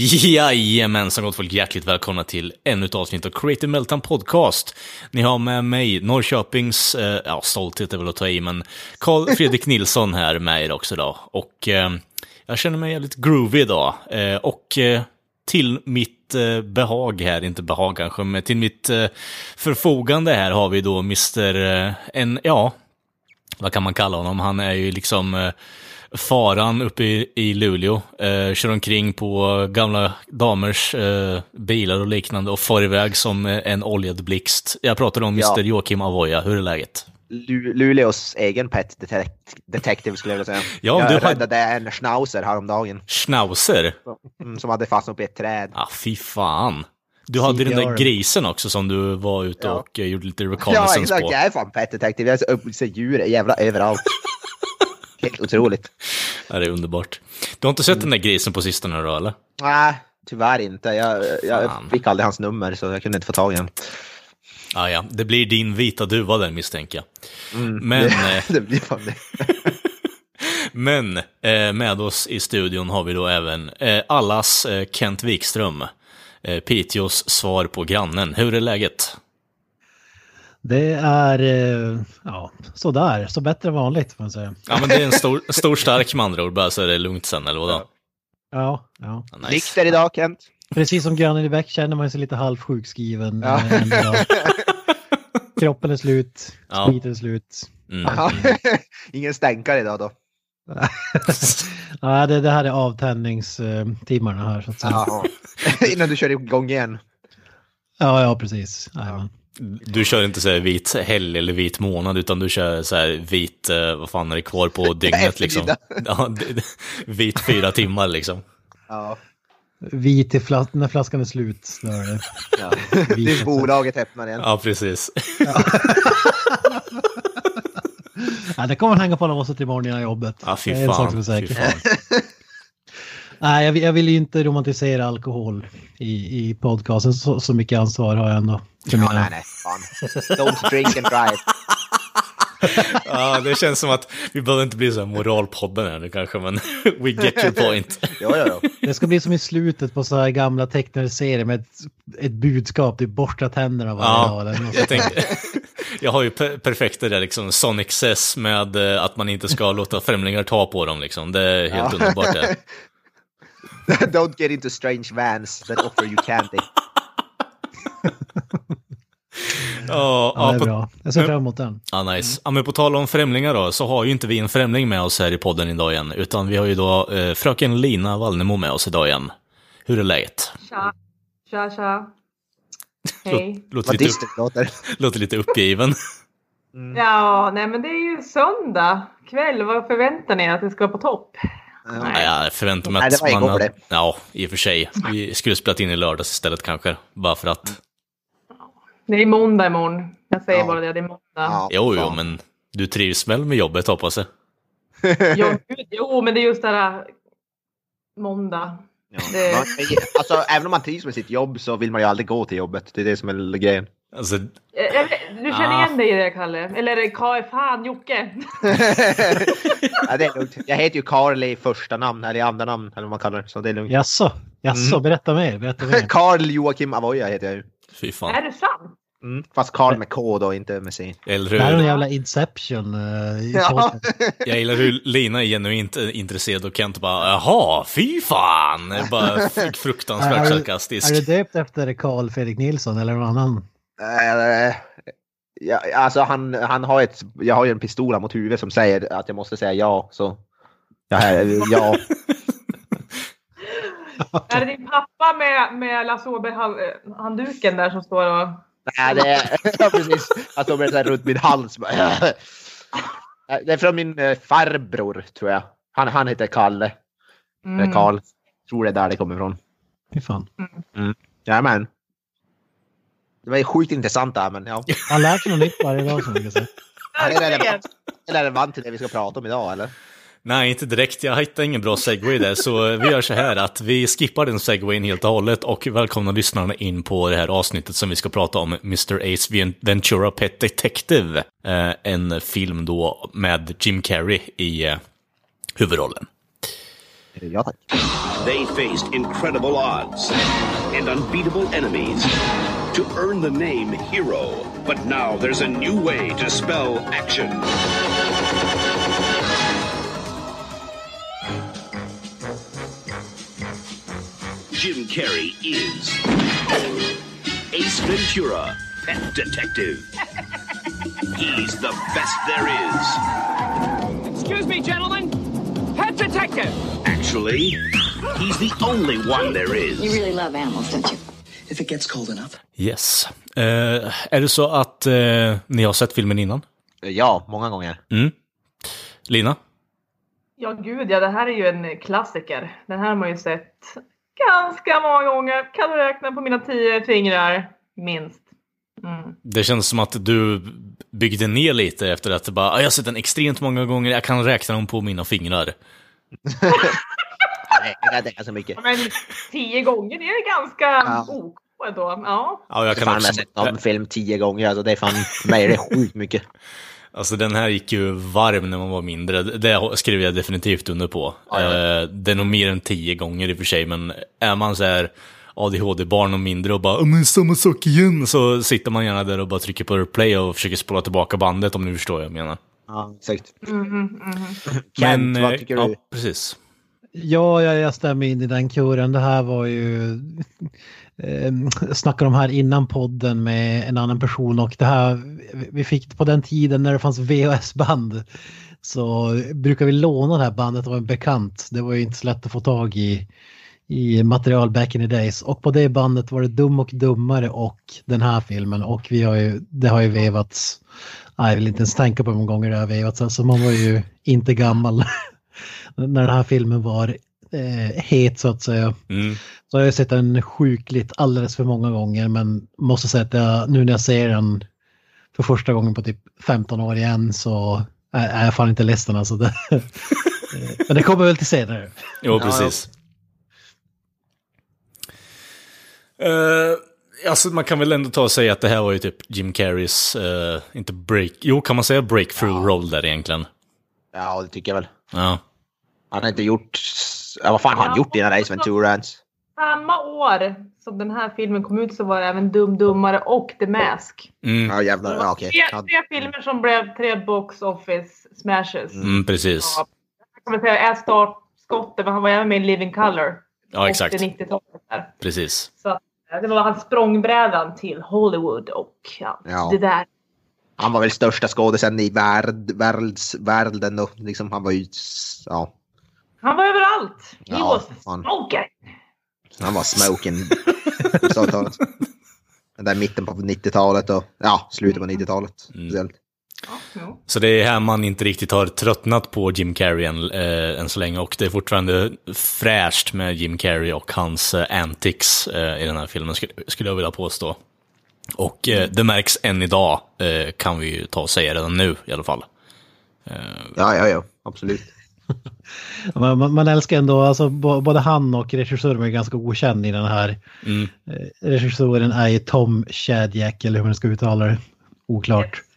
Jajamensan gott folk, hjärtligt välkomna till ännu ett avsnitt av Creative Meltdown Podcast. Ni har med mig Norrköpings, eh, ja stolthet är väl att ta i, men Karl Fredrik Nilsson här med er också idag. Och eh, jag känner mig jävligt groovy idag. Eh, och eh, till mitt eh, behag här, inte behag kanske, men till mitt eh, förfogande här har vi då Mr. Eh, en, ja, vad kan man kalla honom? Han är ju liksom faran uppe i, i Luleå. Eh, kör omkring på gamla damers eh, bilar och liknande och far iväg som eh, en oljad blixt. Jag pratar om Ja. Mr. Joakim Avoya, hur är läget? Lu- Luleås egen pet detec- detective skulle jag vilja säga. Ja, jag du har- räddade en schnauzer häromdagen Schnauzer? mm, som hade fastnat i ett träd. Ah, fy fan. Du hade den där grisen också som du var ute Ja. och eh, gjorde lite Ja, reconnaissance exakt. på. Jag är fan pet detective. Jag ser djur jävla överallt. Helt otroligt. Ja, det är underbart. Du har inte sett den där grisen på sistone då, eller? Nej, tyvärr inte. Jag, jag fick aldrig hans nummer så jag kunde inte få tag i honom. Ah, ja, det blir din vita duva där misstänker jag. Men... eh, det blir fan det. Men eh, med oss i studion har vi då även eh, allas eh, Kent Wikström. Eh, Piteås svar på grannen. Hur är läget? Det är, eh, ja, sådär. Så bättre än vanligt får man säga. Ja, men det är en stor, stor stark med andra ord, bara så är det lugnt sen, eller vadå? Ja, ja. Ja, nice. Nykter idag Kent. Precis som grannen i Bäck känner man sig lite halvsjukskriven. Ja. eh. Kroppen är slut, Ja. spriten är slut. Mm. Ja. Ingen stänkare idag då. Ja, det, det här är avtändningstimmarna här så att säga. Ja. Innan du kör igång igen. Ja, ja precis. Jajamän. Du kör inte så här vit helg eller vit månad, utan du kör så här vit, eh, vad fan är det kvar på dygnet liksom? Ja, vit fyra timmar liksom. Ja. Vit flas- när flaskan är slut. snarare. Ja. Tills bolaget öppnar igen. Ja, precis. Ja, det kommer att hänga på när man måste till imorgon innan jobbet. Ja, fy Det är en sak fan. som är säker. Nej, jag, vill- jag vill ju inte romantisera alkohol i, i podcasten. Så, så mycket ansvar har jag ändå. för Ja, mina- nej, nej. Fan. Don't drink and drive. Ja, det känns som att vi behöver inte bli så här moralpodden här nu kanske, men we get your point. Jo, jo, jo. Det ska bli som i slutet på så här gamla tecknade serier med ett, ett budskap. Typ borsta tänderna varje Ja, dag. Jag, tänkte, jag har ju per perfekta där liksom, Sonic Cess med eh, att man inte ska låta främlingar ta på dem liksom. Det är helt underbart det. Don't get into strange vans that offer you candy. Ja, Ja, det är på, bra. Jag ser fram emot den. ja, nice. Ja, men på tal om främlingar då, så har ju inte vi en främling med oss här i podden idag igen, utan vi har ju då eh, fröken Lina Wallnemo med oss idag igen. Hur är läget? Tja, tja, tja. Hej. Låter Vad lite, upp, låter. låter lite uppgiven. Ja, nej men det är ju söndag kväll. Vad förväntar ni att det ska vara på topp? Nej, jag förväntar mig Nej, att det var man... hade- det. Ja, i och för sig. Vi skulle spelat in i lördags istället kanske, bara för att... Det är måndag imorgon. Jag säger Ja. bara det, det är måndag. Ja, Jo, jo, men du trivs väl med jobbet hoppas jag? Jo, gud, jo, men det är just det här måndag. Ja. Det- Alltså, även om man trivs med sitt jobb så vill man ju aldrig gå till jobbet. Det är det som är grejen. Alltså, Eh, Du känner Ah. igen dig i det, Kalle? Eller Kaj, fan Jocke? ja, det är lugnt. Jag heter ju Karl i första namn, eller i andra namn, eller vad man kallar det. Så det är lugnt. Jaså, jaså, Mm. berätta mer. Berätta mer. Karl Joakim Avoya heter jag ju. fy Är fan. det sant? Mm. Fast Karl med K då, inte med C. Eller Det här är en hur? jävla Inception. eh, i Ja. Jag gillar hur Lina är genuint intresserad och Kent bara jaha, fy fan! Bara fruktansvärt Är du- sarkastisk. Är du döpt efter Karl Fredrik Nilsson eller någon annan? Eh, ja, alltså han, han har ett, jag har ju en pistol mot huvudet som säger att jag måste säga ja. Så ja, ja. Är det din pappa med, med Lasse Åberg-handduken där som står och... Nej, det är ja, precis. Han står med runt min hals. bara, Det är från min eh, farbror tror jag. Han, han heter Kalle. Mm. Karl. Tror det är där det kommer ifrån. Fy fan. Jajamän. Det var ju sjukt intressant där, men ja. Han lär sig något nytt varje dag som kan säga. Är det relevant, är det relevant till det vi ska prata om idag, eller? Nej, inte direkt. Jag hittade ingen bra segway där, så vi gör så här att vi skippar den segwayen helt och hållet och välkomnar lyssnarna in på det här avsnittet som vi ska prata om, Mr. Ace Ventura Pet Detective. Eh, en film då med Jim Carrey i eh, huvudrollen. They faced incredible odds and unbeatable enemies to earn the name Hero. But now there's a new way to spell action. Jim Carrey is Ace Ventura, Pet Detective. He's the best there is. Excuse me, gentlemen. Detective. Actually, he's the only one there is. You really love animals, don't you? If it gets cold enough. Yes. Eh, är det så att eh, ni har sett filmen innan? Ja, många gånger. Mm. Lina? Ja, gud ja, det här är ju en klassiker. Den här har man ju sett ganska många gånger. Kan du räkna på mina tio fingrar, minst. Mm. Det känns som att du byggde ner lite efter att bara, "Ah, jag har sett den extremt många gånger, jag kan räkna dem på mina fingrar. Nej, det är ganska mycket. Ja, Men tio gånger, det är ganska Ja. OK ändå. Ja. Ja, jag Jag kan fan, jag också... har sett någon film tio gånger, alltså det är fan, för mig är det sjukt mycket. Alltså den här gick ju varm när man var mindre, det skriver jag definitivt under på. Ja, ja. Eh, Det är nog mer än tio gånger i och för sig, men är man så här ADHD-barn och mindre och bara "Ja, men samma sak igen, så sitter man gärna där och bara trycker på replay och försöker spola tillbaka bandet om ni förstår vad jag menar. Ja, exakt. Mhm, mhm. Kent, eh, vad tycker ja, du? precis. Ja, jag, jag stämmer in i den kuren. Det här var ju... Eh, snackade om här innan podden med en annan person och det här, vi fick på den tiden när det fanns VHS-band så brukar vi låna det här bandet av en bekant. Det var ju inte så lätt att få tag i, i material back in the days. Och på det bandet var det Dum och Dummare och den här filmen och vi har ju, det har ju vevats, jag vill inte ens tänka på hur många gånger det har vevats, alltså man var ju inte gammal när den här filmen var eh, het så att säga. Mm. Så har jag sett den sjukligt alldeles för många gånger men måste säga att jag, nu när jag ser den för första gången på typ 15 år igen så är, är jag fan inte ledsen alltså. Det, eh, men det kommer väl till senare. Jo, precis. Eh, alltså man kan väl ändå ta och säga att det här var ju typ Jim Carreys, eh, inte break, jo kan man säga breakthrough roll där egentligen? Ja, det tycker jag väl. Ja. Han har inte gjort... Ja, vad fan har han Ja, gjort innan Ace Ventura ens? Samma år som den här filmen kom ut så var det även Dum Dummare och The Mask. Mm, Ja, jävlar. Ja, okej. Tre, Ja, tre filmer som blev tre box office smashes. mm, precis. Ja, jag kan man säga är startskottet, men han var även med i Living Color. Ja, exakt. 80-90-talet där. Precis. Så att, det var hans språngbrädan till Hollywood och ja, Ja. det där. Han var väl största skådisen i värld, världs, världen då. Liksom, han var ju... Ja, Han var överallt. He Ja, was fan. smoking. han var smoking. Den där mitten på 90-talet och ja, slutet på 90-talet. Speciellt. Ja. Så det är här man inte riktigt har tröttnat på Jim Carrey än, eh, än så länge och det är fortfarande fräscht med Jim Carrey och hans eh, antics eh, i den här filmen skulle, skulle jag vilja påstå. Och eh, det märks än idag, eh, kan vi ju ta och säga redan nu i alla fall. Ja, ja, ja. Absolut. Man, man, man älskar ändå, alltså både han och regissören är ganska okänd i den här. Mm. Eh, regissören är ju Tom Shadyac eller hur man ska uttala det. Oklart.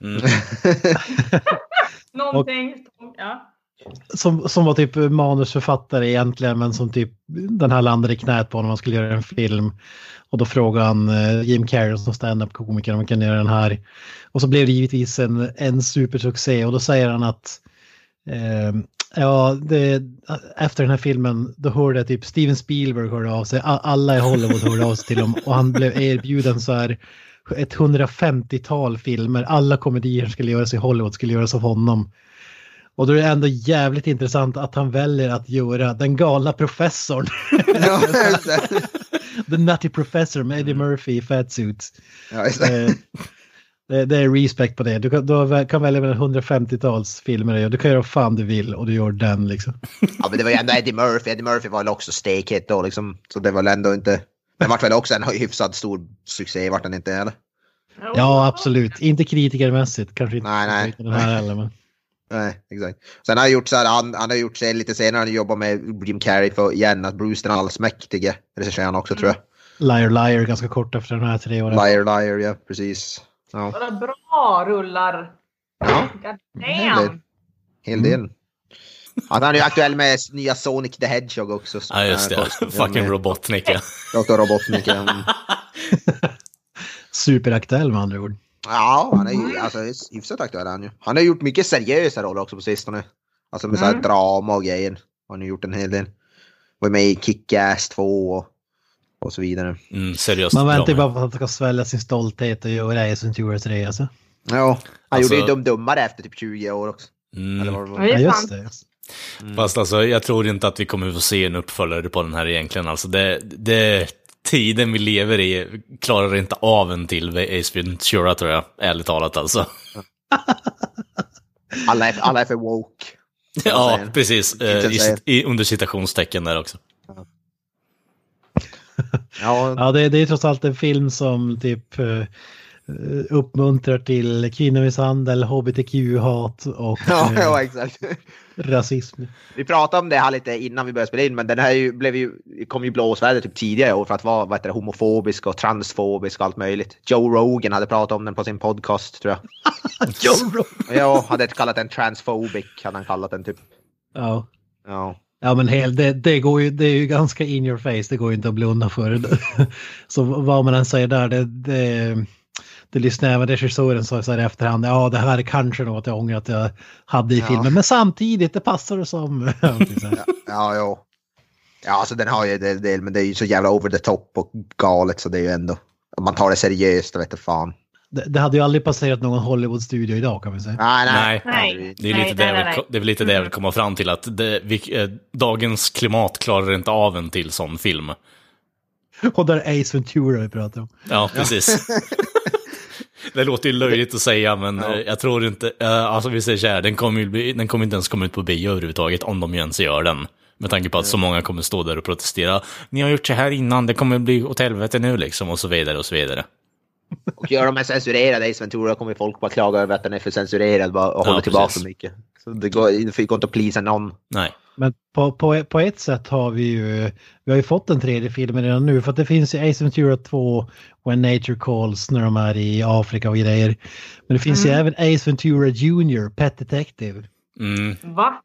Någonting. Ja. som, som var typ manusförfattare egentligen men som typ den här landade i knät på när man skulle göra en film. Och då frågade han eh, Jim Carrey som stand-up-komiker om man kan göra den här. Och så blev det givetvis en, en supersuccé och då säger han att eh, ja, det, efter den här filmen då hörde typ Steven Spielberg hörde av sig, alla i Hollywood hörde av sig till honom och han blev erbjuden så här ett 150-tal filmer, alla komedier som skulle göras i Hollywood skulle göras av honom. Och då är det ändå jävligt intressant att han väljer att göra den galna professorn. ja. The Nutty Professor med Eddie Murphy i Fat Suits. Ja, det. Eh, Det, är respect på det. Du kan, du kan välja mellan 150-tals filmer du kan göra vad fan du vill och du gör den liksom. Ja, men det var ju ändå Eddie Murphy. Eddie Murphy var väl också stekhet då liksom. Så det var väl ändå inte... Den vart väl också en hyfsad stor succé, vart den inte eller? Ja, absolut. Inte kritikermässigt, kanske inte, Nej, nej. den här heller. Men... Nej, exakt. Sen har han gjort så här, han, han har gjort sig lite senare, han jobbar med Jim Carrey för igen, att Bruce den allsmäktige regisserar han också tror jag. Liar Liar ganska kort efter den här tre åren. Liar Liar, ja precis. Ja, Vad bra rullar. ja God hel del. damn. Hel del. Han är ju aktuell med nya Sonic the Hedgehog också. Ja, just det. Fucking Robotnik, ja. Dr. Robotnik. ja. Mm. Superaktuell med andra ord. Ja, han är ju alltså, hyfsat aktuell han ju. Han har gjort mycket seriösa roller också på sistone. Alltså med så här Mm. drama och grejer. Han har gjort en hel del. Var med i Kick-Ass 2 och, och så vidare. Mm, seriöst. Man väntar ju bara på att han ska svälja sin stolthet och göra Ace Ventura 3 alltså. Ja, han Alltså- gjorde ju Dum Dummare efter typ 20 år också. Mm. Eller vad det var. Ja, det just det. Just. Fast alltså, jag tror inte att vi kommer få se en uppföljare på den här egentligen. Alltså, det, det, tiden vi lever i klarar inte av en till Ace Ventura tror jag, ärligt talat alltså. Alla är, alla är för woke. Ja, precis. Eh, i, i, under citationstecken där också. Ja, Ja, det, det är trots allt en film som typ eh, uppmuntrar till kvinnomisshandel, hbtq-hat och ja, eh, ja exakt. rasism. Vi pratade om det här lite innan vi började spela in, men den här ju, blev ju, kom ju blåsväder typ tidigare år för att vara vad heter det, homofobisk och transfobisk och allt möjligt. Joe Rogan hade pratat om den på sin podcast tror jag. Joe Rogan. Ja, hade kallat den transphobic, hade han kallat den typ. Ja. Ja. Ja men hel, det, det, går ju, det är ju ganska in your face, det går ju inte att blunda för. Så vad man än säger där, det, det, det lyssnar även regissören sa så här i efterhand, ja det här är kanske något jag ångrar att jag hade i Ja. filmen, men samtidigt det passar det som. Ja, ja, jo. Ja, alltså den har ju en del, men det är ju så jävla over the top och galet så det är ju ändå... Om man tar det seriöst, vet jag fan. det, det hade ju aldrig passerat någon Hollywood-studio idag kan vi säga. Nej, nej. Nej. Det är, Nej, lite nej, det, jag nej, vill, nej. det är väl lite det jag vill komma fram till, att det, vi, eh, dagens klimat klarar inte av en till sån film. Och där är Ace Ventura vi pratar om. Ja, precis. det låter ju löjligt att säga, men eh, jag tror inte... eh, alltså vi säger så här, den kommer, ju den kommer inte ens komma ut på bio överhuvudtaget, om de ens gör den. Med tanke på att så många kommer stå där och protestera. Ni har gjort så här innan, det kommer bli åt helvete nu liksom, och så vidare och så vidare. Och gör de en censurerad Ace Ventura kommer folk bara klaga över att den är för censurerad och Ja, håller tillbaka precis. för mycket. Så det går, det går inte att pleasa någon. Nej. Men på, på, på ett sätt har vi ju, vi har ju fått en tredje film redan nu för att det finns ju Ace Ventura 2 When Nature Calls när de är i Afrika och grejer. Men det finns ju även Ace Ventura Junior, Pet Detective. Mm. Va?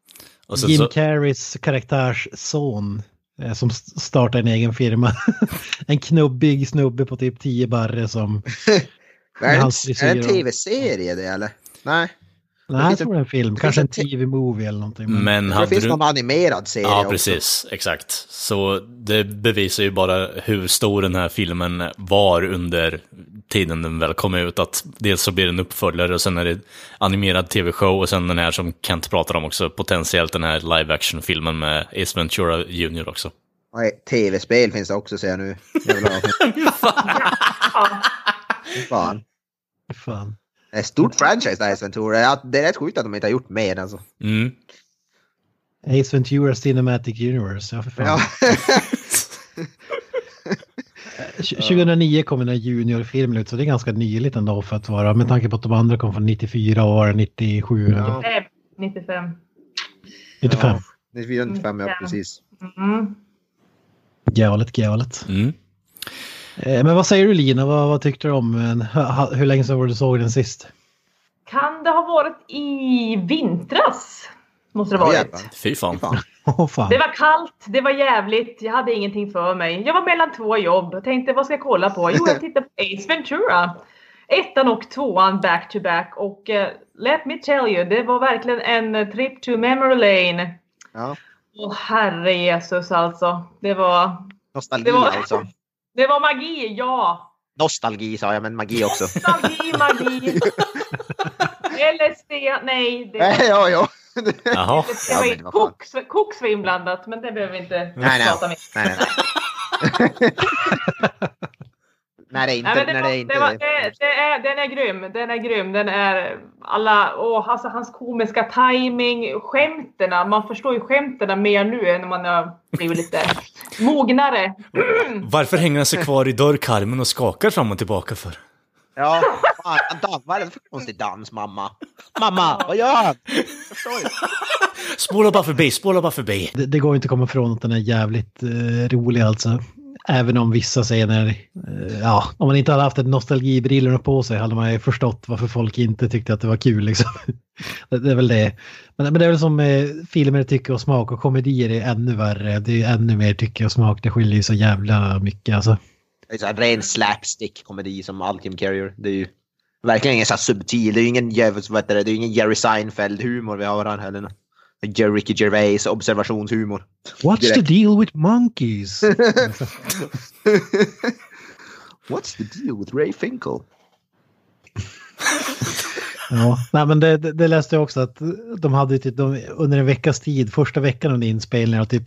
Och sen Jim så, Carreys karaktärs son eh, som startar en egen firma. en knubbig snubbe på typ 10 barre som... Är det en, är det en frisyr och- tv-serie det eller? Nej. Nej, jag tror det är en film. Kanske en tv-movie eller någonting. men- men Det finns du... någon animerad serie Ja, också. precis. Exakt. Så det bevisar ju bara hur stor den här filmen var under tiden den väl kom ut. Att dels så blir det en uppföljare och sen är det animerad tv-show och sen den här som Kent pratar om också, potentiellt den här live action-filmen med Ace Ventura Jr också. Nej, Tv-spel finns det också ser jag nu. Jävlar. Ja. Fan. Fan. Det är ett stort franchise där Ace Ventura. Ja, det är rätt sjukt att de inte har gjort mer alltså. Mm. Ace Ventura Cinematic Universe, ja för fan. Ja. 2009 kom den här juniorfilmen ut så det är ganska nyligt ändå för att vara med tanke på att de andra kom från 94 och 97 eller Ja. Nej, 95. 95. Ja. 94, 95, ja Ja. precis. Mm. Galet, galet. Mm. Eh, Men vad säger du Lina, vad, vad tyckte du om? Ha- Hur länge sedan var du såg den sist? Kan det ha varit i vintras? Måste det Ja, varit. jävlar. Fy fan. Åh fan. Det var kallt, det var jävligt, jag hade ingenting för mig. Jag var mellan två jobb och tänkte vad ska jag kolla på? Jo, jag tittade på Ace Ventura. Ettan och tvåan back to back och eh, let me tell you, det var verkligen en eh, trip to memory lane. Ja. Åh herre Jesus alltså. Det var, Nostalgi Det var- alltså. det var magi, ja! Nostalgi sa jag, men magi också. Magi, magi! LSD, nej. Det, Nej, ja, ja. Jaha. det Ja, var fan. koks, koks var inblandat, men det behöver vi inte Nej, nej. prata mer Nej, nej, nej. När det inte, Nej, det när var, det inte det var, det, det är, den är grym. Den är grym. Den är alla, åh, alltså hans komiska timing, skämterna. Man förstår ju skämterna mer nu än när man har blivit lite mognare. Varför hänger han sig kvar i dörrkarmen och skakar fram och tillbaka för? Ja, fan, vad är det för konstig dans mamma? Mamma, vad gör han? Spola bara förbi, spola bara förbi. Det, det går inte att komma ifrån att den är jävligt eh, rolig alltså. Även om vissa scener, eh, ja, om man inte hade haft ett nostalgibrillorna på sig hade man ju förstått varför folk inte tyckte att det var kul liksom. det, är väl det. Men, men det är väl som eh, filmer tycke och smak och komedier är ännu värre. Det är ännu mer tycke och smak. Det skiljer ju så jävla mycket alltså. Det är en ren slapstick-komedi som all Carrier. Det är ju verkligen ingen så subtil, det är ju ingen, det, är ingen Jerry Seinfeld-humor vi har här heller. Jerry Ricky Gervais observationshumor. What's the deal with monkeys? What's the deal with Ray Finkel? Ja, nej, men det, det, läste jag också att de hade typ, de, under en veckas tid, första veckan under inspelningen, och typ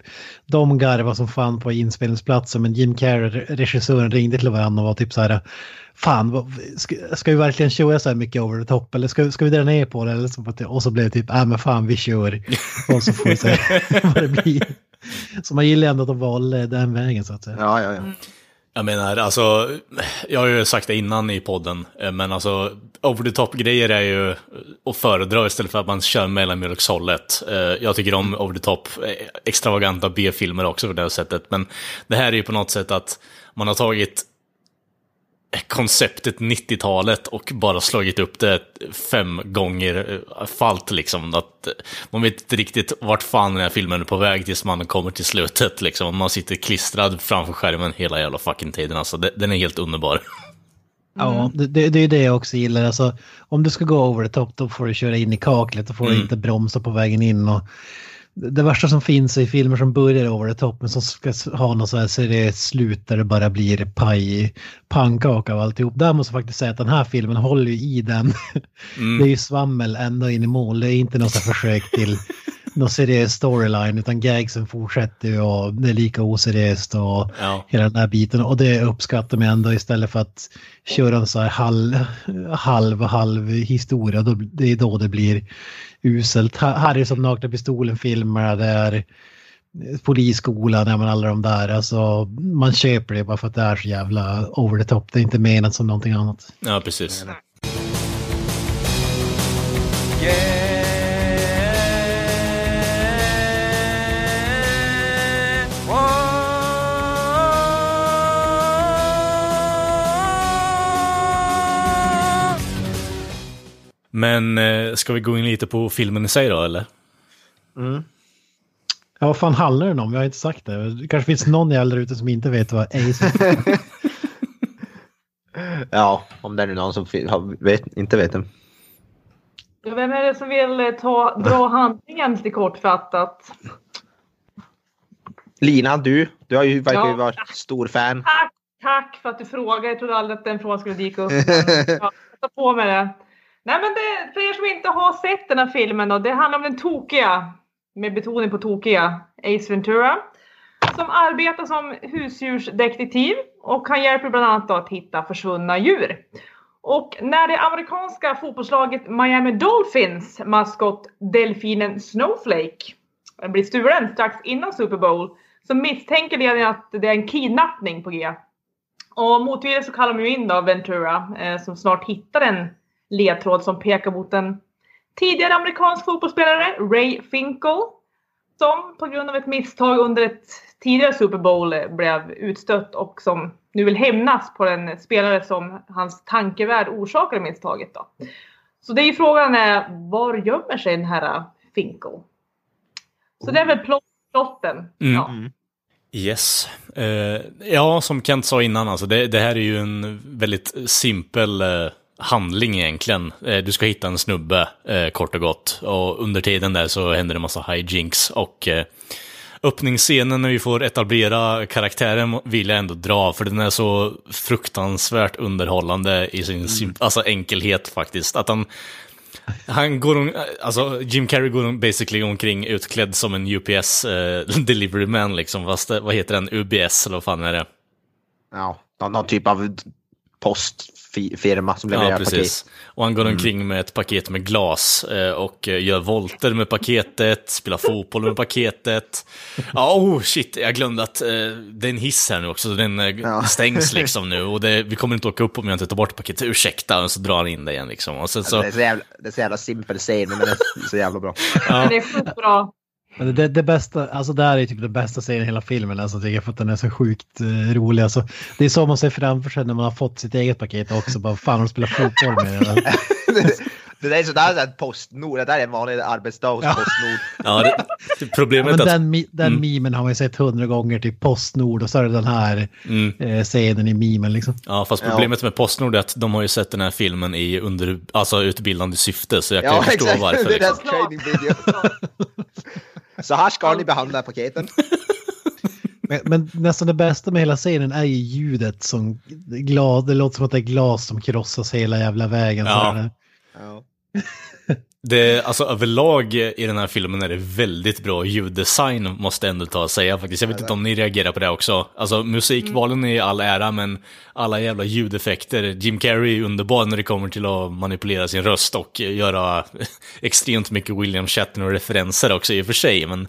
de garvade som fan på inspelningsplatsen men Jim Carrey, regissören, ringde till varandra och var typ så här Fan, ska, ska vi verkligen köra så här mycket over the top eller ska, ska vi dra ner på det? Eller så, och så blev det typ, nej men fan vi kör. Och så får vi se vad det blir. Så man gillar ändå att de valde den vägen så att säga. Ja, ja, ja. Jag menar, alltså, jag har ju sagt det innan i podden, eh, men alltså, over the top-grejer är ju att föredra istället för att man kör mellanmjölkshållet. Eh, jag tycker om over the top, eh, extravaganta B-filmer också på det här sättet, men det här är ju på något sätt att man har tagit konceptet 90-talet och bara slagit upp det fem gånger eh, falt liksom. Att man vet inte riktigt vart fan den här filmen är på väg tills man kommer till slutet liksom. Man sitter klistrad framför skärmen hela jävla fucking tiden alltså. Den är helt underbar. Ja, det, det, är det jag också gillar. Alltså, om du ska gå over the top då får du köra in i kaklet. Då får Mm. inte bromsa på vägen in. Och det värsta som finns är filmer som börjar over the top men som ska ha något så här seriöst slut där det bara blir paj, pannkaka av alltihop. Där måste jag faktiskt säga att den här filmen håller ju i den. Det är ju svammel ända in i mål. Det är inte något försök till någon seriös storyline utan gagsen fortsätter ju och det är lika oseriöst och Ja. hela den här biten. Och det uppskattar man ändå istället för att köra en så här halv, halv, halv historia. Då, det är då det blir uselt. Här här är det som Nakna Pistolen-filmer, det är Polisskolan, ja, men alla de där. Alltså, man köper det bara för att det är så jävla over the top. Det är inte menat som någonting annat. Ja, precis. Men eh, ska vi gå in lite på filmen i sig då, eller? Ja, vad fan handlar den om? Jag har inte sagt det. Det kanske finns någon där ute som inte vet vad Ace är. Ja, om det är någon som vet, inte vet det. Vem är det som vill eh, ta, dra handlingen lite kortfattat? Lina, du, du har ju, verkar Ja. vara stor fan. Tack, tack för att du frågade. Jag trodde aldrig att den frågan skulle dyka upp. Ja, ta på mig det. Nej, men det, för er som inte har sett den här filmen då, det handlar om den tokiga, med betoning på tokiga, Ace Ventura. Som arbetar som husdjursdetektiv och han hjälper bland annat då att hitta försvunna djur. Och när det amerikanska fotbollslaget Miami Dolphins maskot delfinen Snowflake blir stulen strax innan Super Bowl så misstänker ledningen att det är en kidnappning på G. Och motvilligt så kallar de ju in då Ventura eh, som snart hittar en ledtråd som pekar mot en tidigare amerikansk fotbollsspelare, Ray Finkel, som på grund av ett misstag under ett tidigare Super Bowl blev utstött och som nu vill hämnas på den spelare som hans tankevärld orsakade misstaget. Då. Så det är ju frågan är, var gömmer sig den här Finkel? Så det är väl plott- plotten. Mm. Ja. Yes. Eh, ja, som Kent sa innan, alltså, det, det här är ju en väldigt simpel eh, handling egentligen. Eh, du ska hitta en snubbe, eh, kort och gott. Och under tiden där så händer det massa hijinks. Och eh, öppningsscenen när vi får etablera karaktären vill jag ändå dra, för den är så fruktansvärt underhållande i sin sim- alltså, enkelhet faktiskt. Att han, han går, om- alltså Jim Carrey går om- basically omkring utklädd som en UPS eh, delivery man liksom, fast vad heter den, UBS eller vad fan är det? Ja, någon, någon typ av postfirma som levererar Ja, paket. precis. Och han går omkring med ett paket med glas eh, och eh, gör volter med paketet, spelar fotboll med paketet. Ja, oh shit, jag glömde att eh, det är en hiss här nu också, så den Ja. stängs liksom nu. Och det, vi kommer inte åka upp om jag inte tar bort paketet, ursäkta, och så drar han in det igen liksom. Och sen så, Det, är så jävla, det är så jävla simpel scen, men den är så jävla bra. Men det är sjukt bra. Men det, det bästa, alltså det här är typ det bästa serien i hela filmen, alltså tycker jag, för att den är så sjukt eh, rolig. Alltså, det är så man ser framför sig när man har fått sitt eget paket också, bara fan de spelar fotboll med det. det där är sådär så att Postnord, det där är en vanlig arbetsdag hos Postnord. ja, det, det problemet att... den, mi- den memen har man ju sett hundra gånger, typ Postnord och så är det den här Mm. eh, scenen i memen liksom. Ja, fast problemet med Postnord är att de har ju sett den här filmen i under, alltså utbildande syfte, så jag kan Ja, ju förstå exakt. varför. Det är Liksom. training video. Så här ska ni behandla paketen. Men, men nästan det bästa med hela scenen är ju ljudet som glas, det låter som att det är glas som krossas hela jävla vägen. Ja. Så här. Ja. Det, alltså överlag i den här filmen är det väldigt bra ljuddesign, måste jag ändå ta och säga faktiskt. Jag vet inte om ni reagerar på det också. Alltså musikvalen är i all ära, men alla jävla ljudeffekter. Jim Carrey är underbar när det kommer till att manipulera sin röst och göra extremt mycket William Shatner-referenser också i och för sig. Men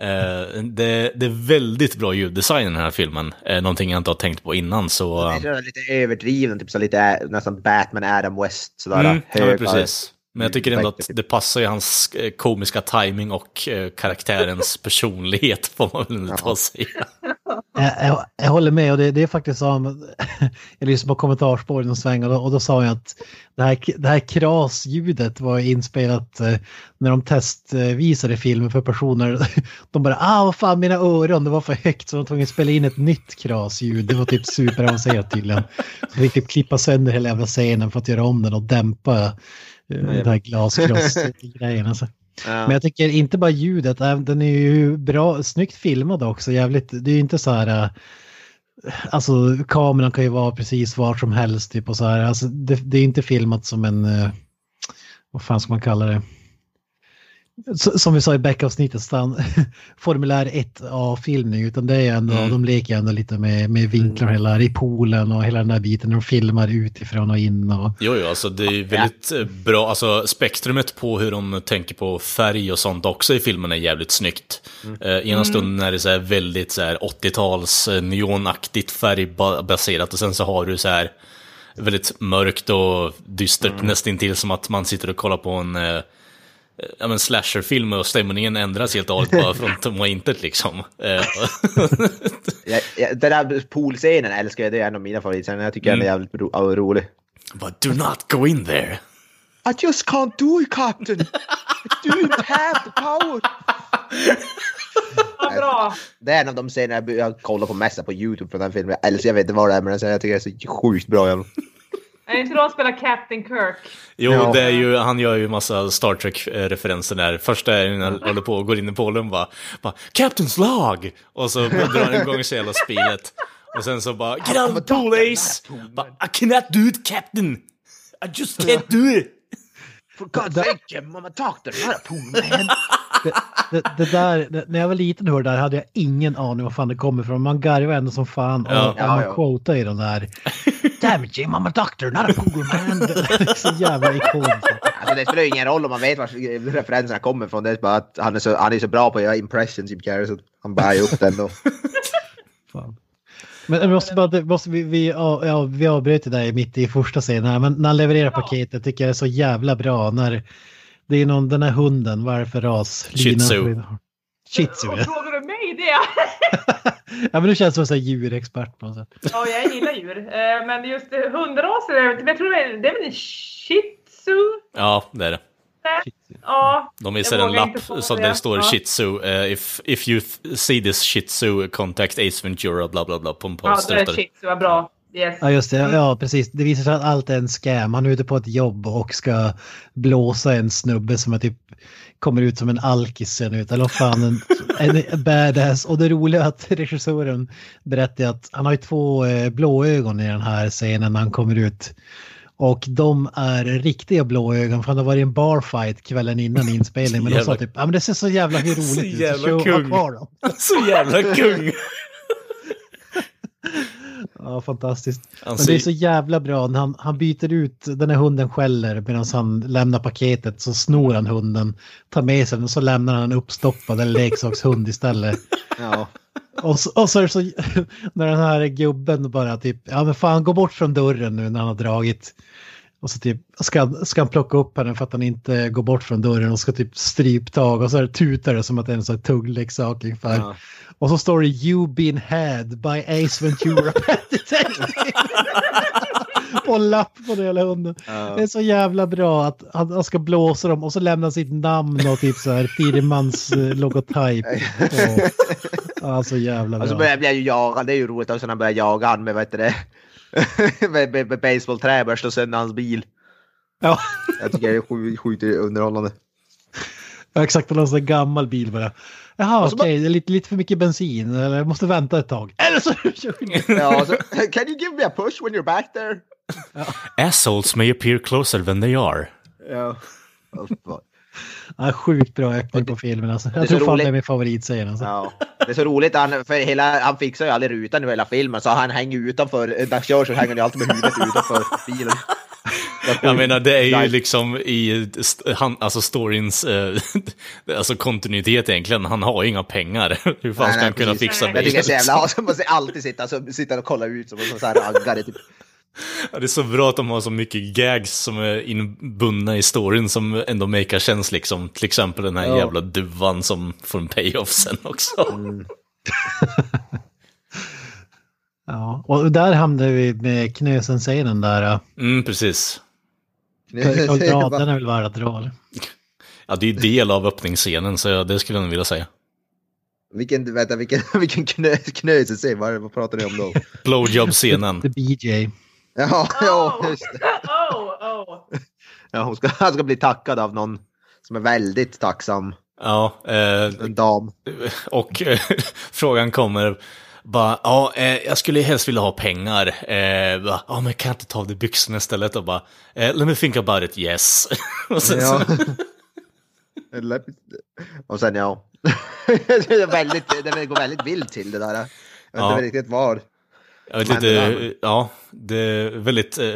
eh, det, det är väldigt bra ljuddesign i den här filmen. Eh, någonting jag inte har tänkt på innan, så... Det är lite överdriven, typ så lite nästan Batman, Adam West, sådär Mm, ja, precis. Men jag tycker ändå att det passar i hans eh, komiska timing och eh, karaktärens personlighet, får man väl ta och säga. Jag, jag, jag håller med och det, det är faktiskt som, jag lyssnade på kommentarsspåren och sväng och då, och då sa jag att det här, det här krasljudet var inspelat eh, när de testvisade filmen för personer. De bara ah vad fan mina öron, det var för högt så de tvungna att spela in ett nytt krasljud. Det var typ superavancerat tydligen. Så de fick typ klippa sönder hela jävla scenen för att göra om den och dämpa den här glaskross-grejen. Alltså. Ja. Men jag tycker inte bara ljudet, den är ju bra, snyggt filmad också, jävligt, det är ju inte så här, äh, alltså kameran kan ju vara precis var som helst typ och så här, alltså det, det är inte filmat som en, äh, vad fan ska man kalla det? Som vi sa i backavsnittet, formulär 1A-filmning, utan det är ändå, Mm. de leker ändå lite med, med vinklar och hela, i poolen och hela den där biten, de filmar utifrån och in och... Jo, jo, alltså det är väldigt eh, bra, alltså spektrumet på hur de tänker på färg och sånt också i filmen är jävligt snyggt. Eh, ena stunden är det så här väldigt så här 80-tals eh, neonaktigt färgbaserat och sen så har du så här väldigt mörkt och dystert, nästintill som att man sitter och kollar på en eh, ja, men slasherfilm och stämningen ändras helt och hållet bara från tom och intet liksom. Eh, Ja, ja, den där poolscenen älskar jag, det är en av mina favoritscener. Jag tycker den är Mm. jävligt ro rolig. But do not go in there. I just can't do it, Captain! I don't have the power! Ja, bra. Det är en av de scener jag, kollar på mest på YouTube från den filmen. Jag älskar, jag vet inte vad det är, men jag tycker det är så sjukt bra. Är det inte då han spelar Captain Kirk? Jo, Ja. det är ju, han gör ju massa Star Trek-referenser där. Första är när han håller på och går in i poolen bara, bara “Captain's log!” och så drar han igång sig hela spelet. Och sen så bara “Get out of the pool, Ace!” bara, “I cannot do it, Captain! I just can't do it!” For God's sake, Jim, I'm a doctor, not a pool man! det, det, det där, det, när jag var liten och hörde det där hade jag ingen aning var fan det kommer ifrån. Man garvar ändå som fan och, Ja. Ja, man ja. quotar i den där. Damn it Jim, I'm a doctor, not a pool man. Det är så jävla ikoniskt. Alltså det spelar ju ingen roll om man vet var referenserna kommer ifrån. Det är bara att han är så, han är så bra på att göra impressions, Jim Carrey, så han bär ju upp den då. Fan. Men vi måste bara, måste vi, vi, ja, vi avbryter där mitt i första scenen här, men när han levererar paketet tycker jag det är så jävla bra när det är någon, den här hunden, vad är det för ras? Shih Tzu. Shih Tzu, ja. Det? ja. men du känns som en djurexpert på något sätt. Ja, jag gillar djur. Eh, Men just eh, hundraser, jag tror det är, det är väl en shih tzu? Ja, det är det. Ja. De visar en lapp som det. står Ja. shih tzu, eh, if, if you see this shih tzu, contact Ace Ventura, bla bla bla, på en Ja, det poster. är shih tzu, vad bra. Yes. Ja just det, ja precis. Det visar sig att allt är en scam. Han är ute på ett jobb och ska blåsa en snubbe som är typ kommer ut som en alkis ser han ut. Eller vad fan, en, en badass. Och det roliga är att regissören berättar att han har ju två eh, blå ögon i den här scenen när han kommer ut. Och de är riktiga blå ögon för han har varit i en barfight kvällen innan inspelning. Men de sa typ, ja men det ser så jävla roligt Så ut. ha kung. kvar dem. Så jävla kung! Ja, fantastiskt. Men det är så jävla bra när han, han byter ut, den här hunden skäller medan han lämnar paketet så snor han hunden, tar med sig den och så lämnar han en uppstoppad eller leksakshund istället. Ja. Och så, och så är det så, när den här gubben bara typ, ja men fan gå bort från dörren nu när han har dragit. Och så typ, ska, ska han plocka upp henne för att han inte går bort från dörren och ska typ stryptag och så är det tutar det som att det är en sån här tuggleksak ungefär. Ja. Och så står det You been had by Ace Ventura Pet På en lapp på den jävla hunden. Ja. Det är så jävla bra att han, han ska blåsa dem och så lämna sitt namn och typ så här firmans eh, logotyp. Och, så jävla Och så bra. börjar jag ju jaga, det är ju roligt också när han börjar jaga han med, vad heter det, med, med, med basebollträ slå sönder hans bil. Ja, Jag tycker det är sjukt sjukt underhållande. exakt. En sån gammal bil bara. Jaha, okej, det är lite, lite för mycket bensin. Eller jag måste vänta ett tag. Eller så Ja, så, can you give me a push when you're back there? Assholes may appear closer than they are. Ja. Oh, fan. ja, Sjukt bra öppning på filmen alltså. är Jag så tror fan roligt. det är min favoritscen alltså. Ja. Det är så roligt, han, för hela, han fixar ju aldrig rutan i hela filmen så han hänger utanför, när han kör så hänger han ju alltid med huvudet utanför bilen. Jag menar, det är ju Nej. liksom i han, alltså storyns eh, alltså kontinuitet egentligen. Han har ju inga pengar. Hur fan Nej, ska nej, han kunna precis. fixa Jag tycker det är bilen? jävla man måste alltid sitta, så, sitta och kolla ut som en sån här raggare typ. Ja, det är så bra att de har så mycket gags som är inbundna i storyn som ändå makar känns liksom. Till exempel den här Ja. jävla duvan som får en payoff sen också. Ja, och där hamnade vi med Knösen-scenen där. ja. Mm, precis. Och dra, den är väl värd att dra eller? Ja, det är ju del av öppningsscenen så det skulle jag nog vilja säga. Vilken, vänta, vilken, vilken knö, knöselse, vad, vad pratar ni om då? Blowjob-scenen. The BJ. Ja, ja, just det. Oh, oh. Ja, hon ska, han ska bli tackad av någon som är väldigt tacksam. Ja, eh, En dam. och eh, frågan kommer bara, ja, eh, jag skulle helst vilja ha pengar. Eh, bara, ja, men kan jag inte ta av dig byxorna istället? Och bara, eh, let me think about it, yes. och sen Ja. Och sen ja. det, är väldigt, det går väldigt vilt till det där. Jag vet Ja. inte riktigt var. jag vet inte, det ja, det är väldigt, eh,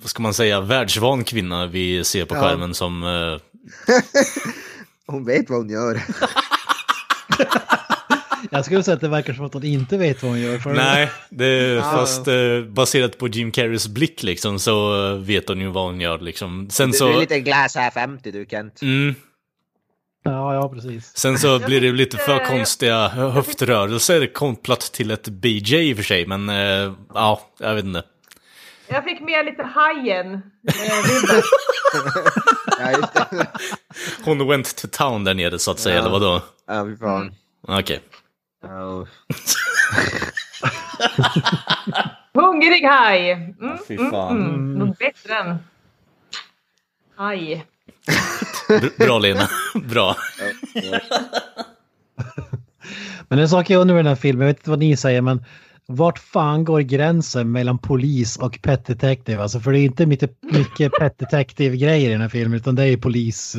vad ska man säga, världsvan kvinna vi ser på Ja. skärmen som, eh, Hon vet vad hon gör. Jag skulle säga att det verkar som att hon inte vet vad hon gör. För nej, det är Ja. fast eh, baserat på Jim Carreys blick liksom så vet hon ju vad hon gör liksom. Sen Du, så, du är lite glass half empty du Kent. mm, Ja, ja, precis. Sen så blir det lite för konstiga höftrörelser kopplat till ett BJ i och för sig, men eh, ja, jag vet inte. Jag fick med lite hajen. Eh. Hon went to town där nere så att säga, Ja. eller vadå? Ja, fy fan. Okej. Ja. Hungrig haj. Mm, fy mm, fan. Mm, något bättre än haj. Br- Bra Lena, bra. Men en sak jag undrar med den här filmen, jag vet inte vad ni säger, men vart fan går gränsen mellan polis och pet detective? Alltså för det är inte mycket, mycket pet detective-grejer i den här filmen, utan det är ju polis,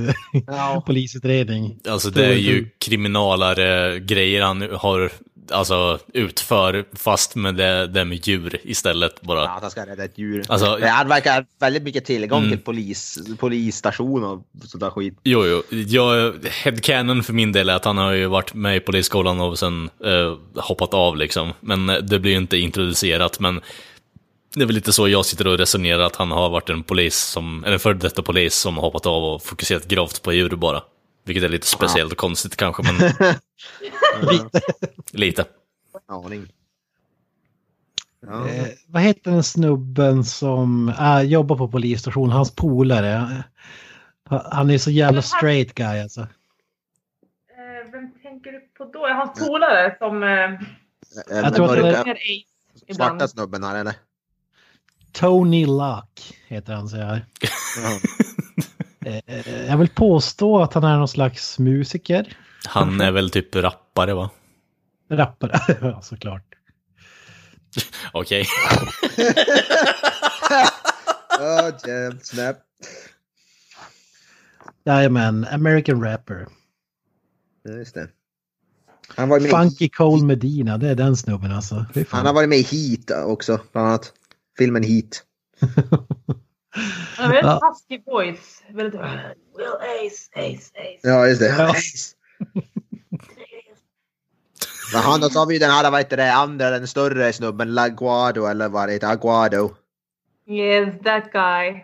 Ja. polisutredning. Alltså det är ju kriminalare grejer han har, alltså utför, fast med det, det med djur istället bara. Ja, att han ska rädda ett djur. Alltså- Men han verkar väldigt mycket tillgång Mm. till polis, polisstation och sånt där skit. Jo, jo. Jag, headcanon för min del är att han har ju varit med i polisskolan och sen eh, hoppat av liksom. Men eh, det blir ju inte introducerat, men det är väl lite så jag sitter och resonerar, att han har varit en polis som, eller en före detta polis som har hoppat av och fokuserat gravt på djur bara. Vilket är lite speciellt och konstigt kanske, men lite. Aning. Ja. Eh, vad heter den snubben som äh, jobbar på polisstation, hans polare? Han- är så jävla straight guy alltså. Eh, vem tänker du på då? Hans polare som eh, Jag tror att det är- är Ace. Svarta snubben här eller? Tony Luck heter han så här. Eh, Jag vill påstå att han är någon slags musiker. Han är väl typ rappare va? Rappare, ja såklart. Okej. Oh, jam, snap. Jajamän, American rapper. Ja, just det. Han, var med, Funky Cole Medina, det är den snubben alltså. Han har varit med i Heat också, bland annat. Filmen Heat. Ja, väldigt Ja. husky voice. Väldigt... Will Ace, Ace, Ace. Ja, just det. Ja. Men han, så har vi ju den här, vad heter det, andra, den större snubben, Laguado eller vad det heter, Aguado. Yes, that guy.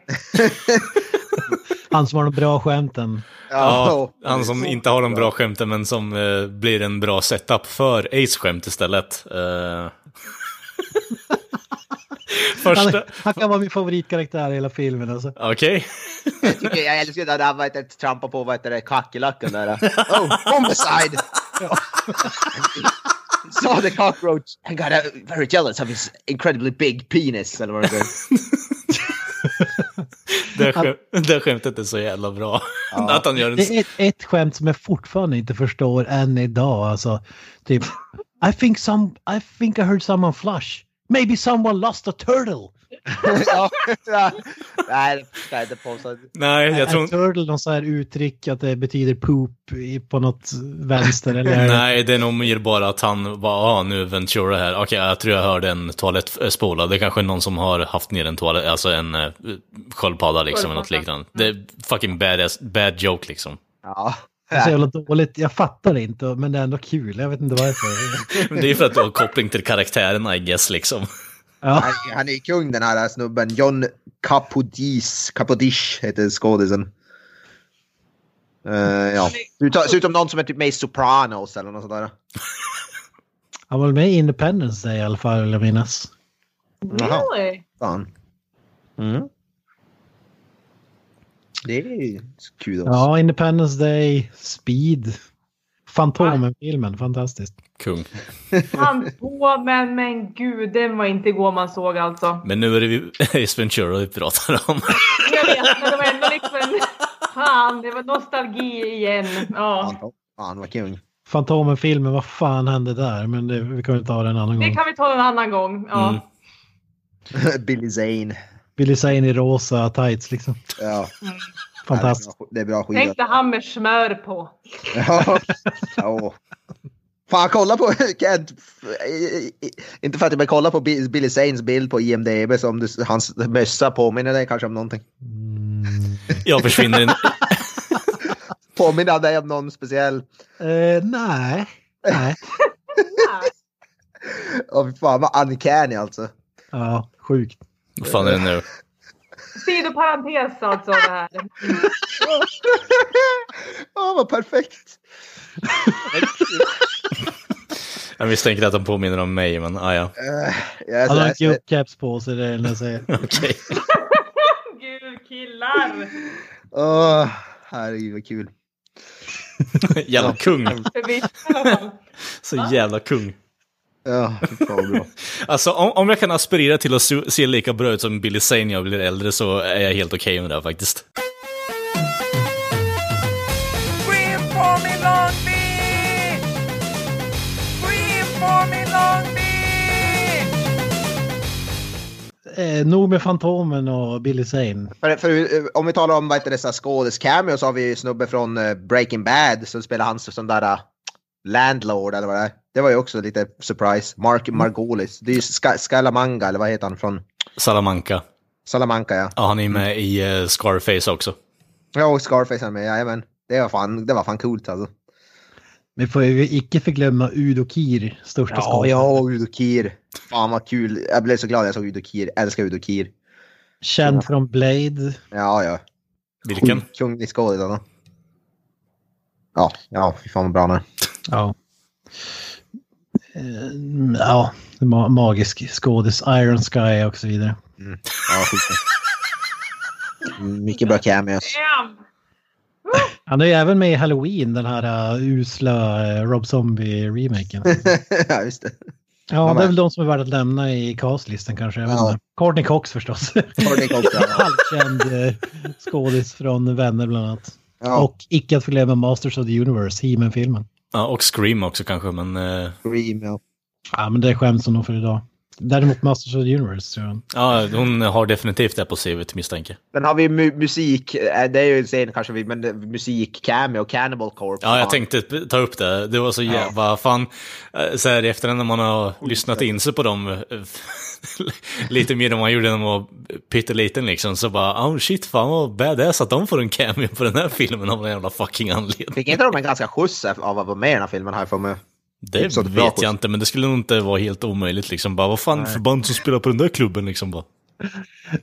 Han som har de bra skämten. Ja, han som inte har de bra skämten men som eh, blir en bra setup för Ace-skämt istället. Eh. Han, Första... han kan vara min favoritkaraktär i hela filmen alltså. Okej. Jag, tycker, jag älskar det där, vad heter det, trampa på, vad heter det, kackerlackan där. Oh, homicide! Saw the cockroach and got very jealous of his incredibly big penis, eller vad det är. Det, skäm... det skämtet är så jävla bra. Att han gör en... Det är ett, ett skämt som jag fortfarande inte förstår än idag. Alltså, typ, I think, some, I think I heard someone flush. Maybe someone lost a turtle. ja. Nej, det jag. Nej, tror Är turtle någon så här uttryck att det betyder poop på något vänster? Eller? Nej, det är nog mer bara att han var, ah, nu är Ventura här. Okej, jag tror jag hörde en toalett eh, spola. Det är kanske någon som har haft ner en toalett, alltså en uh, sköldpadda liksom, eller något liknande. Det är fucking badass, bad joke liksom. Ja. Det är så jävla dåligt. Jag fattar det inte, men det är ändå kul. Jag vet inte varför. Men det är ju för att du har koppling till karaktären, I guess, liksom. Ja, Han, han är kung den här snubben. John Capodis, Capodish heter skådisen. Uh, ja. Du tar- ser ut som någon som är typ med i Sopranos eller något sånt där. han var väl med i Independence Day i alla fall, vill jag minnas. Really? Fan. Mm. Det är kul också. Ja, Independence Day, Speed, Fantomen-filmen, fantastiskt. Kung. På, men, men gud, den var inte igår man såg alltså. Men nu är det Ace Ventura vi pratar om. Jag vet, men det var ändå liksom en... Fan, det var nostalgi igen. Ja. Fan, vad kung. Fantomen-filmen, vad fan hände där? Men det, vi kan väl ta det en annan Det gång. kan vi ta en annan gång. Ja. Mm. Billy Zane. Vill säga in i rosa tights liksom. Ja. Fantastiskt. Det är bra skiva. Tänk dig han med smör på. Ja. ja. Fan, kolla på... Kent, inte för att jag men kolla på Bi- Billy Zanes bild på IMDB som du, hans mössa påminner dig kanske om någonting. Mm. Jag försvinner in... Påminner dig om någon speciell? Eh, nej. Nej. Åh fy fan vad uncanny alltså. Ja, sjukt. Vad fan är det nu? Sidoparentes alltså det här. Åh vad perfekt. Jag misstänker att de påminner om mig, men ah, ja. Jag, Han har jag, gjort caps på sig, det är det jag säger. Okej. Gud, killar! Åh, herregud vad kul. Jävla kung. För visst i alla fall. Så jävla kung. Ja, fan bra. Alltså om, om jag kan aspirera till att se, lika bra ut som Billy Zane när jag blir äldre så är jag helt okej med det här, faktiskt. Eh, nog med Fantomen och Billy Zane. För, för, eh, om vi talar om vad heter dessa skådis cameo så har vi ju snubbe från eh, Breaking Bad som spelar hans sån där uh, landlord eller vad det är. Det var ju också lite surprise. Mark Margolis. Det är ju Ska- Scalamanga eller vad heter han från Salamanca. Salamanca ja. Ja, han är med i eh, Scarface också. Ja och Scarface är med, jajamän. Det var fan, det var fan coolt alltså. Vi får ju icke förglömma Udo Kier, största Ja, skådespelaren. ja, Udo Kier. Fan vad kul. Jag blev så glad när jag såg Udo Kier. Älskar Udo Kier. Känd från Blade. Ja, ja. Vilken? Kunglig skådis alltså. Ja, ja, fy fan vad bra han är. Ja. Eh, ja, ma magisk skådis. Iron Sky och så vidare. Ja, skitbra. Mycket bra cameos. Han är ju även med i Halloween, den här uh, usla uh, Rob Zombie-remaken. ja, just det. Ja, det är väl de som är värda att lämna i castlistan kanske. Jag vet Ja. Courtney Cox förstås. Courtney Cox, ja. Halvkänd eh, skådis från Vänner bland annat. Ja, Och icke att förglömma Masters of the Universe, he filmen Ja, och Scream också kanske, men... eh, Scream, ja. Ja, men det är skämt som nog för idag. Däremot Masters of the Universe tror jag. Ja, hon har definitivt det på CVt misstänker. Sen har vi mu musik, eh, det är ju en scen kanske, vi, men det- musik, cameo, Cannibal Corpse. Ja, jag Fan. tänkte ta upp det. Det var så jävla fan, eh, så här i efterhand när man har lyssnat in sig på dem eh, lite mer än man gjorde när man var pytteliten liksom, så bara, oh shit, fan vad badass att de får en cameo på den här filmen av en jävla fucking anledning. Fick inte de en ganska skjuts av att vara med i den här filmen här för mig? Det vet skjuts. jag inte, men det skulle nog inte vara helt omöjligt liksom. Bara, vad fan för band som spelar på den där klubben liksom bara.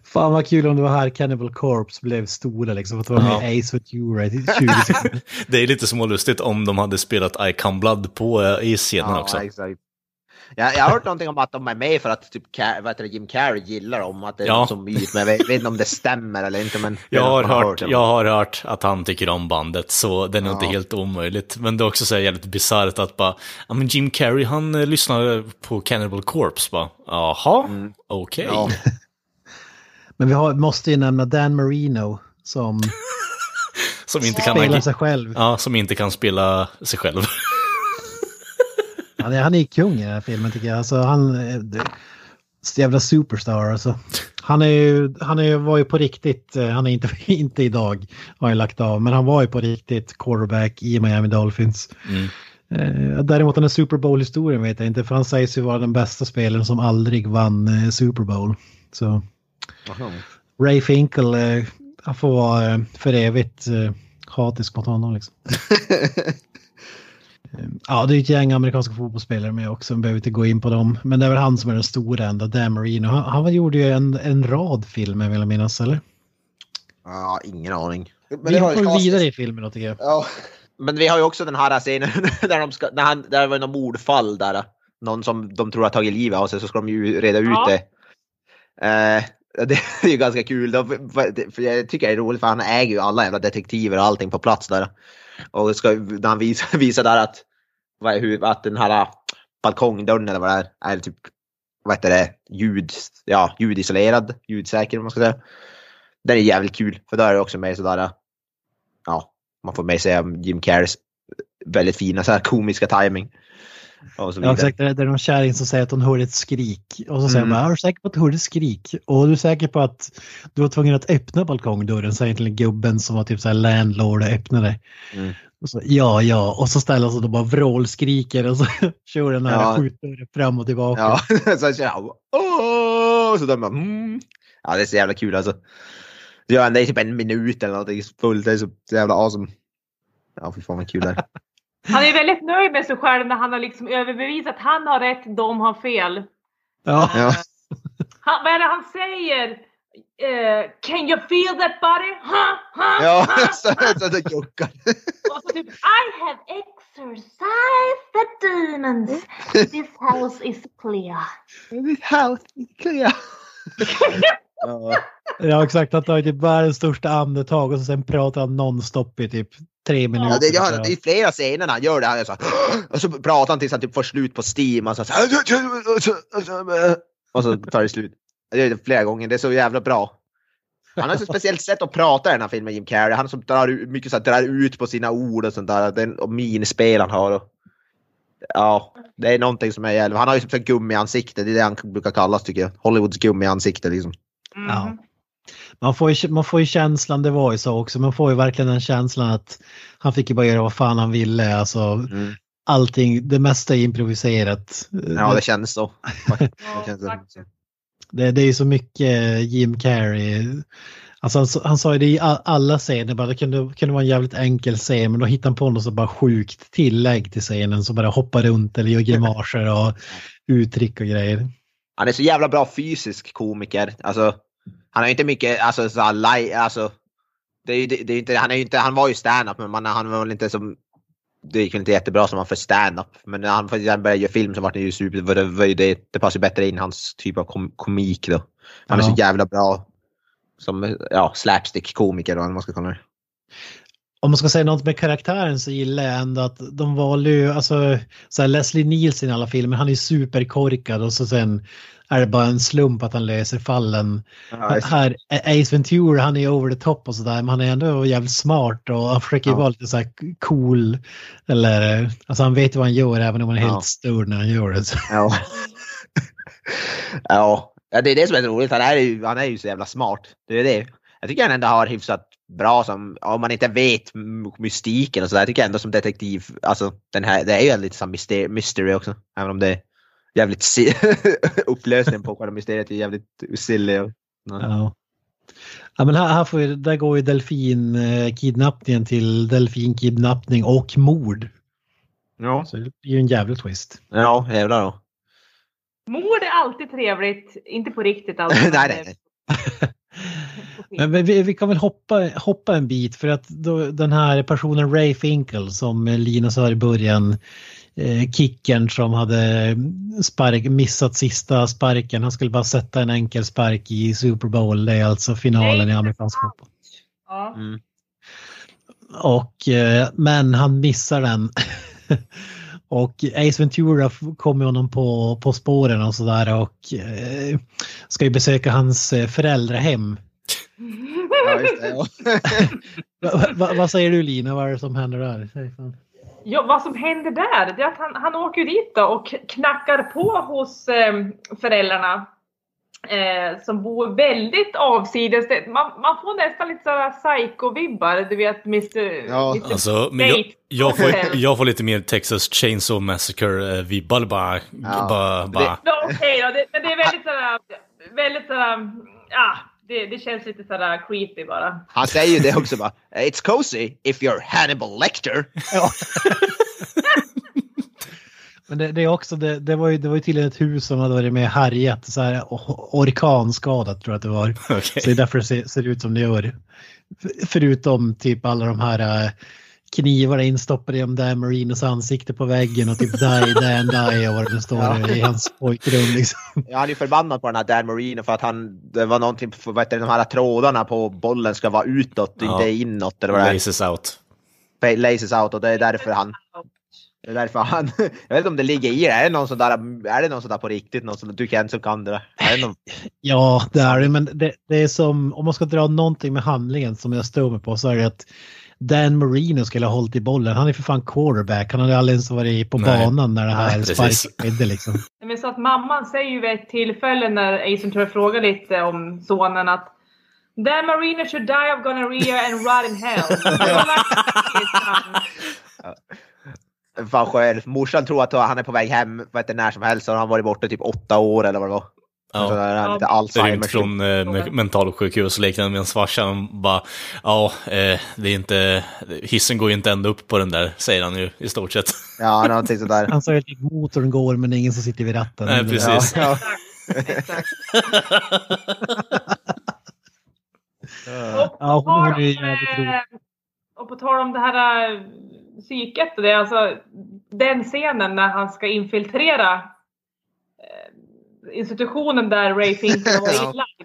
Fan vad kul om det var här Cannibal Corpse blev stora liksom. Att det var med Ace Ventura i 20 sekunder. Det är lite smålustigt om de hade spelat I Come Blood på eh, i scenen också. exakt. Jag, jag har hört någonting om att de är med för att typ, Car- vad heter det, Jim Carrey gillar dem, att det är Ja. som myt, men jag vet, vet inte om det stämmer eller inte. Men Jag har, hört, det. jag har hört att han tycker om bandet, så det är nog inte Ja. helt omöjligt. Men det är också så här jävligt bisarrt att bara, ja men Jim Carrey han eh, lyssnar på Cannibal Corpse bara, jaha, okej. Ja. Men vi har, måste ju nämna Dan Marino som Som, inte kan spelar agi- sig själv. ja, som inte kan spela sig själv. Han är, han är kung i den här filmen tycker jag. Alltså, han är det- jävla superstar alltså. Han, är ju, han är, var ju på riktigt, eh, han är inte, inte idag, har jag lagt av, men han var ju på riktigt quarterback i Miami Dolphins. Mm. Eh, däremot den här Super Bowl-historien vet jag inte, för han sägs ju vara den bästa spelaren som aldrig vann eh, Super Bowl. Så Ray Finkel, eh, han får vara eh, för evigt eh, hatisk mot honom liksom. Eh, Ja, det är ett gäng amerikanska fotbollsspelare med också, behöver inte gå in på dem. Men det är väl han som är den stora ändå, Dan Marino. Han, han gjorde ju en, en rad filmer vill jag minnas, eller? ja, ingen aning. Men Vi det har ju går vidare i filmen tycker jag. Ja. Men vi har ju också den här scenen där, de ska, när han, där det var något mordfall där. Någon som de tror har tagit livet av sig så ska de ju reda ut Ja. det. Eh, det är ju ganska kul. För jag tycker det är roligt för han äger ju alla jävla detektiver och allting på plats där. Och ska, när han visar, visar där att, vad är, hur, att den här äh, balkongdörren eller vad det är, är typ vad heter det, ljud, ja, ljudisolerad, ljudsäker om man ska säga. Den är jävligt kul för då är det också med sådär, äh, ja, man får med sig Jim Carreys äh, väldigt fina så här komiska timing. Och så Ja, exakt. Det är någon kärring som säger att hon hörde ett skrik. Och så säger Mm. man, är du säker på att du hörde ett skrik? Och du är säker på att du var tvungen att öppna balkongdörren? Säger till gubben som var typ så här landlord och öppnade. Mm. Och så, ja, ja. Och så ställer han sig och bara vrålskriker och så kör den här Ja. skjutdörren fram och tillbaka. Ja, så känner jag, åh, så de bara, mm. Ja, det är så jävla kul alltså. Så gör han det i typ en minut eller någonting fullt, det är så jävla awesome. Ja, fy fan vad kul det är. Han är väldigt nöjd med sig själv när han har liksom överbevisat att han har rätt, de har fel. Ja. Ja. Han, vad är det han säger? Eh, can you feel that buddy? Huh? Huh? Ja, Huh? så, det juckar. Och så typ I have exercised the demons. This house is clear. Ja. ja, exakt. Han tar typ världens största andetag och sen pratar han nonstop i typ tre minuter. Ja, det gör han i flera scener när han gör det. Han är så, här, och så pratar han tills han typ får slut på Steam. Och så, och så tar det slut. Det gör det flera gånger. Det är så jävla bra. Han har ett så speciellt sätt att prata i den här filmen, Jim Carrey. Han som drar ut, mycket så här, drar ut på sina ord och sånt där. Den, och minspel han har. Och, ja, det är någonting som är jävla... Han har ju typ så här gummiansikte. Det är det han brukar kallas tycker jag. Hollywoods gummiansikte liksom. Mm. Ja. Man får, ju, man får ju känslan, det var ju så också, man får ju verkligen den känslan att han fick ju bara göra vad fan han ville. Alltså, Mm. allting, det mesta är improviserat. Ja, det känns så. Det känns så. Det, det är ju så mycket Jim Carrey. Alltså han, han sa ju det i all- alla scener, bara, det kunde, kunde vara en jävligt enkel scen men då hittar han på något så bara sjukt tillägg till scenen som bara hoppar runt eller gör grimaser och uttryck och grejer. Han är så jävla bra fysisk komiker. Alltså, han har inte mycket, alltså, så här, alltså det är, ju- det, det är inte, han, är ju inte, han var ju stand-up men man, han var väl inte som, det gick väl inte jättebra som han för stand-up. Men när han började göra film så var det ju super, det, var- det, ju det, passar ju bättre in hans typ av kom, komik då. Han är Ja. så jävla bra som ja, slapstick-komiker eller vad man ska kalla det. Om man ska säga något med karaktären så gillar jag ändå att de valde ju, alltså så här Leslie Nielsen i alla filmer, han är superkorkad och så sen är det bara en slump att han löser fallen. Ja, Här, Ace Ventura, han är over the top och sådär, men han är ändå jävligt smart och han försöker Ja. vara lite så här cool. Eller, alltså han vet vad han gör även om han är Ja. helt störd när han gör det. Så. Ja. Ja, ja, det är det som är roligt. Han är ju, han är ju så jävla smart. Det är det. Jag tycker han ändå har hyfsat bra som, om man inte vet mystiken och sådär, jag tycker ändå som detektiv, alltså den här, det är ju lite som myster, mystery också. Även om det är jävligt si- upplösningen på själva mysteriet är jävligt silly. Och, Ja. Ja, men här, här får vi, där går ju delfinkidnappningen till delfinkidnappning och mord. ja. Så det blir ju en jävla twist. Ja, jävlar då. Mord är alltid trevligt. Inte på riktigt alltid. nej, nej. Men vi- vi, kan väl hoppa, hoppa en bit för att då, den här personen Ray Finkel som Linus sa i början, eh, kickern som hade spark, missat sista sparken, han skulle bara sätta en enkel spark i Super Bowl, det är alltså finalen i amerikansk fotboll. Ja. Mm. Och, eh, men han missar den. och Ace Ventura kommer honom på, på spåren och sådär och eh, ska ju besöka hans föräldrahem. Ja, just det, ja. Va, va, vad säger du Lina, vad är det som händer där? Ja, vad som händer där, det är att han, han åker dit då och knackar på hos eh, föräldrarna. Eh, som bor väldigt avsides. Det- Man, man får nästan lite sådär psycho-vibbar, du vet Mr. Ja, Mr. Alltså, men jag, jag, får, jag får lite mer Texas Chainsaw Massacre-vibbar bara. bara, bara. Ja, Okej då, det, men det är väldigt sådär, väldigt sådär, ja, det, det känns lite sådär creepy bara. Han säger ju det också bara. It's cozy if you're Hannibal Lecter. Men det, det är också, det, det, var ju, det var ju tydligen ett hus som hade varit med och härjat, så här orkanskadat tror jag att det var. Okej. Så det är därför det ser, ser ut som det gör. Förutom typ alla de här äh, knivarna instoppade i Dan Marinos ansikte på väggen och typ die, Dan, die och vad det nu står Ja. i hans pojkrum liksom. Ja, han är ju förbannad på den här Dan Marino för att han, det var någonting, för, heter det, de här trådarna på bollen ska vara utåt, Ja. inte inåt eller vad det är. Laces out. Laces out och det är därför han, det är därför han, jag vet inte om det ligger i det, är det någon sån där, är det någon sån där på riktigt, någon sån, du Kent som kan det där? Är det någon, Ja, det är det, men det, det är som, om man ska dra någonting med handlingen som jag står med på så är det att Dan Marino skulle ha hållit i bollen. Han är för fan quarterback. Han hade aldrig ens varit på Nej. banan när det här Nej, sparken skedde liksom. Men så att mamman säger ju vid ett tillfälle när Ace Ventura frågar lite om sonen att Dan Marino should die of gonorrhea and rot in hell. fan själv, morsan tror att han är på väg hem, vad heter det, när som helst, han har varit borta typ åtta år eller vad det var. Så Ja. där, han har lite Ja. Alzheimer. Rymt från eh, me- mentalsjukhus och liknande medan farsan bara ja, eh, det är inte, hissen går ju inte ända upp på den där, säger han ju i stort sett. Ja, någonting sådär. Han sa ju att motorn går men det är ingen som sitter vid ratten. Nej, precis. Ja, ja. Och Ja, på hon tal är om, jävligt eh, rolig. Och på tal om det här eh, psyket det, alltså den scenen när han ska infiltrera institutionen där Ray Finkel Ja. inlagd.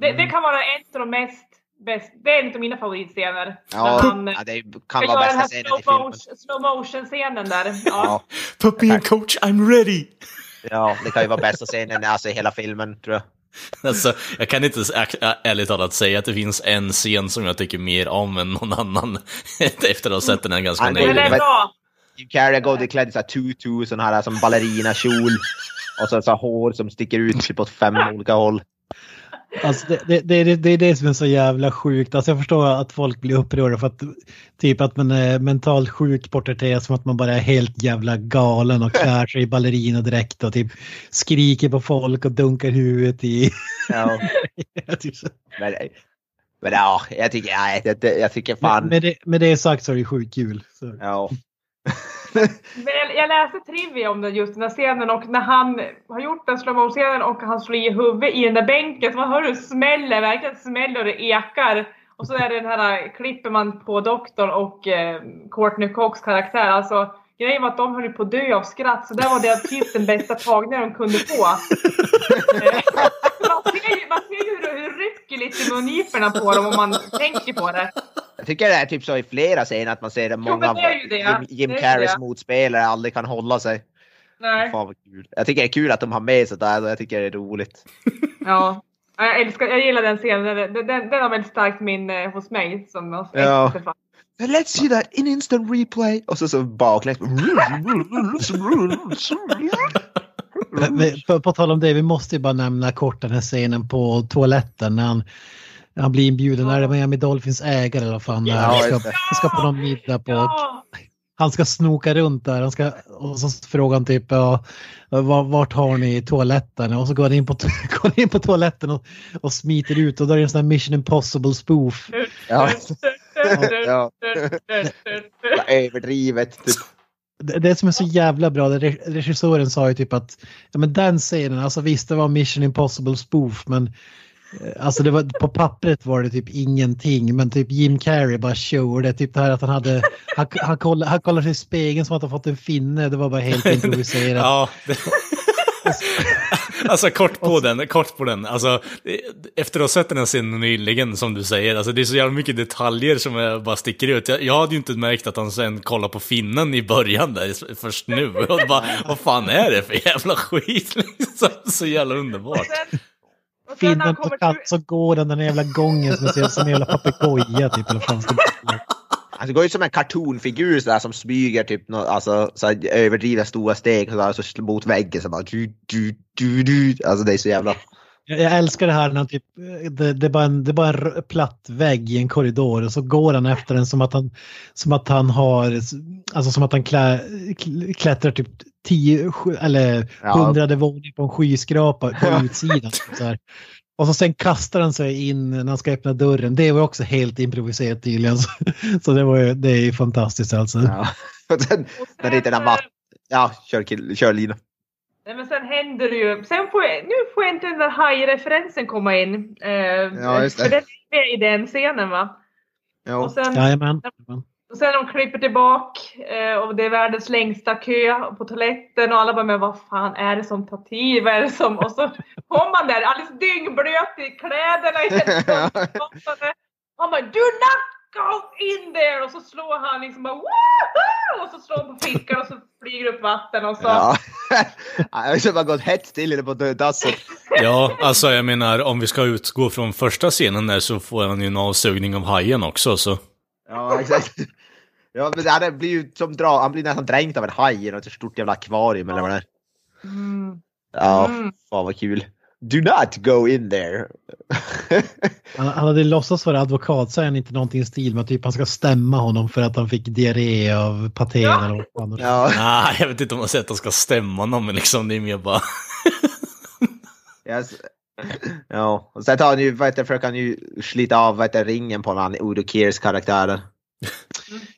Det, det kan vara en av de mest, bäst, det är en av mina favoritscener. Ja, han eh, ja, det ska kan vara bästa scenen slow i filmen. slow motion scenen där. Ja. Ja, Put me in coach, I'm ready! ja, det kan ju vara bästa scenen alltså, i hela filmen tror jag. Alltså, jag kan inte ärligt talat säga att det finns en scen som jag tycker mer om än någon annan efter att ha sett den här ganska Han går Den nyligen. är bra. Jim Carrey går klädd i tutu, sån här som ballerina-kjol. Och så, så hår som sticker ut typ åt fem olika håll. Alltså det, det, det, det, är det som är så jävla sjukt. Alltså jag förstår att folk blir upprörda för att typ att man är mentalt sjuk porträtteras som att man bara är helt jävla galen och klär sig i ballerinadräkt och typ skriker på folk och dunkar huvudet i... Ja, men, men ja, jag tycker, ja, jag, jag tycker fan... Med, det, med det sagt så är det sjukt kul. Så. Ja. Jag- läste trivia om den, just den här scenen och när han har gjort den slow motion scenen och han slår i huvudet i den där bänken så man hör hur det smäller, verkligen smäller och det ekar. Och så är det den här klipper man på doktorn och eh, Courtney Cox karaktär. Alltså grejen var att de höll på att dö av skratt så där var det typ den bästa tagningen de kunde få. Eh, man ser ju, man ser ju hur det det rycker lite i mungiporna på dem om man tänker på det. Jag tycker det är typ så i flera scener att man ser att många av det det. Jim, Jim Det ju Carreys det. motspelare aldrig kan hålla sig. Nej. Fan vad kul. Jag tycker det är kul att de har med sådär och jag tycker det är roligt. Ja. Ja, Jag, älskar, jag gillar den scenen. Den, den, den har väldigt starkt minne hos mig. Som jag Ja. Let's see that in instant replay! Och så så baklänges. På, på tal om det, vi måste ju bara nämna kort den här scenen på toaletten när han, när han blir inbjuden. Är det Miami Dolphins ägare eller vad fan det är? Ja, Han ska, ska på någon middag på Ja! han ska snoka runt där. Han ska, och så frågar han typ ja, var- vart har ni toaletten? Och så går han in på, går in på toaletten och, och smiter ut och då är det en sån här Mission Impossible spoof. Ja. ja. Överdrivet. Typ. Det, det som är så jävla bra, det regissören sa ju typ att ja, men den scenen, alltså visst det var Mission Impossible spoof men eh, Alltså det var, på pappret var det typ ingenting men typ Jim Carrey bara showade typ det här att han hade han, han, kollade, han kollar sig i spegeln som att han fått en finne, det var bara helt improviserat. Ja. det- alltså kort på den, kort på den. Alltså, efter att ha sett den här scenen nyligen, som du säger, alltså det är så jävla mycket detaljer som jag bara sticker ut. Jag, jag hade ju inte märkt att han sen kollade på finnen i början där, först nu. Och bara, vad fan är det för jävla skit? Liksom, så jävla underbart. Finnen på katt så går den den jävla gången som ser ut som en jävla papegoja typ. Vara? Alltså, går ju som en kartonfigur så där, som smyger typ nå- alltså, så överdrivet stora steg så där, så mot väggen så bara du, du, du, du. Alltså det är så jävla... Jag, älskar det här när han typ, det, det, är bara en, det är bara en platt vägg i en korridor och så går han efter den som att han, som att han har, alltså som att han klä, kl- klättrar typ tio eller Ja. hundrade våning på en skyskrapa på utsidan. Så här. Och så sen kastar han sig in när han ska öppna dörren. Det var också helt improviserat tydligen. Så, så det, var ju, det är ju fantastiskt alltså. Ja. Och sen, när det inte är. Ja, kör, kill, kör Lina. Nej, men sen händer det ju. Sen får jag, nu får jag inte den där haj-referensen komma in. Eh, Ja, just det. För den är med i den scenen va? Ja. Och sen, Jajamän. Och sen de klipper tillbaka eh, och det är världens längsta kö på toaletten och alla bara men vad fan är det som tar tid? Vad är det som... Och så kom man där alldeles dyngblöt i kläderna. uppstoppade. Han bara do not go in there! Och så slår han liksom bara Woohoo! Och så slår han på fickan och så flyger upp vatten och så. Ja. Jag har har gått hett till inne på dasset. Ja, alltså jag menar, om vi ska utgå från första scenen där så får han ju en avsugning av hajen också, så... Ja, exakt. Ja, men det här blir ju som dra... Han blir nästan dränkt av en haj i något stort jävla akvarium eller vad det är. Mm. Ja, Mm. fan vad kul. Do not go in there. Han, han hade låtsats vara advokat, säger han inte någonting i stil med att typ han ska stämma honom för att han fick diarré av patén Ja. eller vad fan ja. Nej, jag vet inte om man säger att de ska stämma någon, men liksom det är mer bara... Yes. Ja, och sen tar han ju, vad heter, försöker han ju slita av vad heter, ringen på han Udo Kiers karaktären.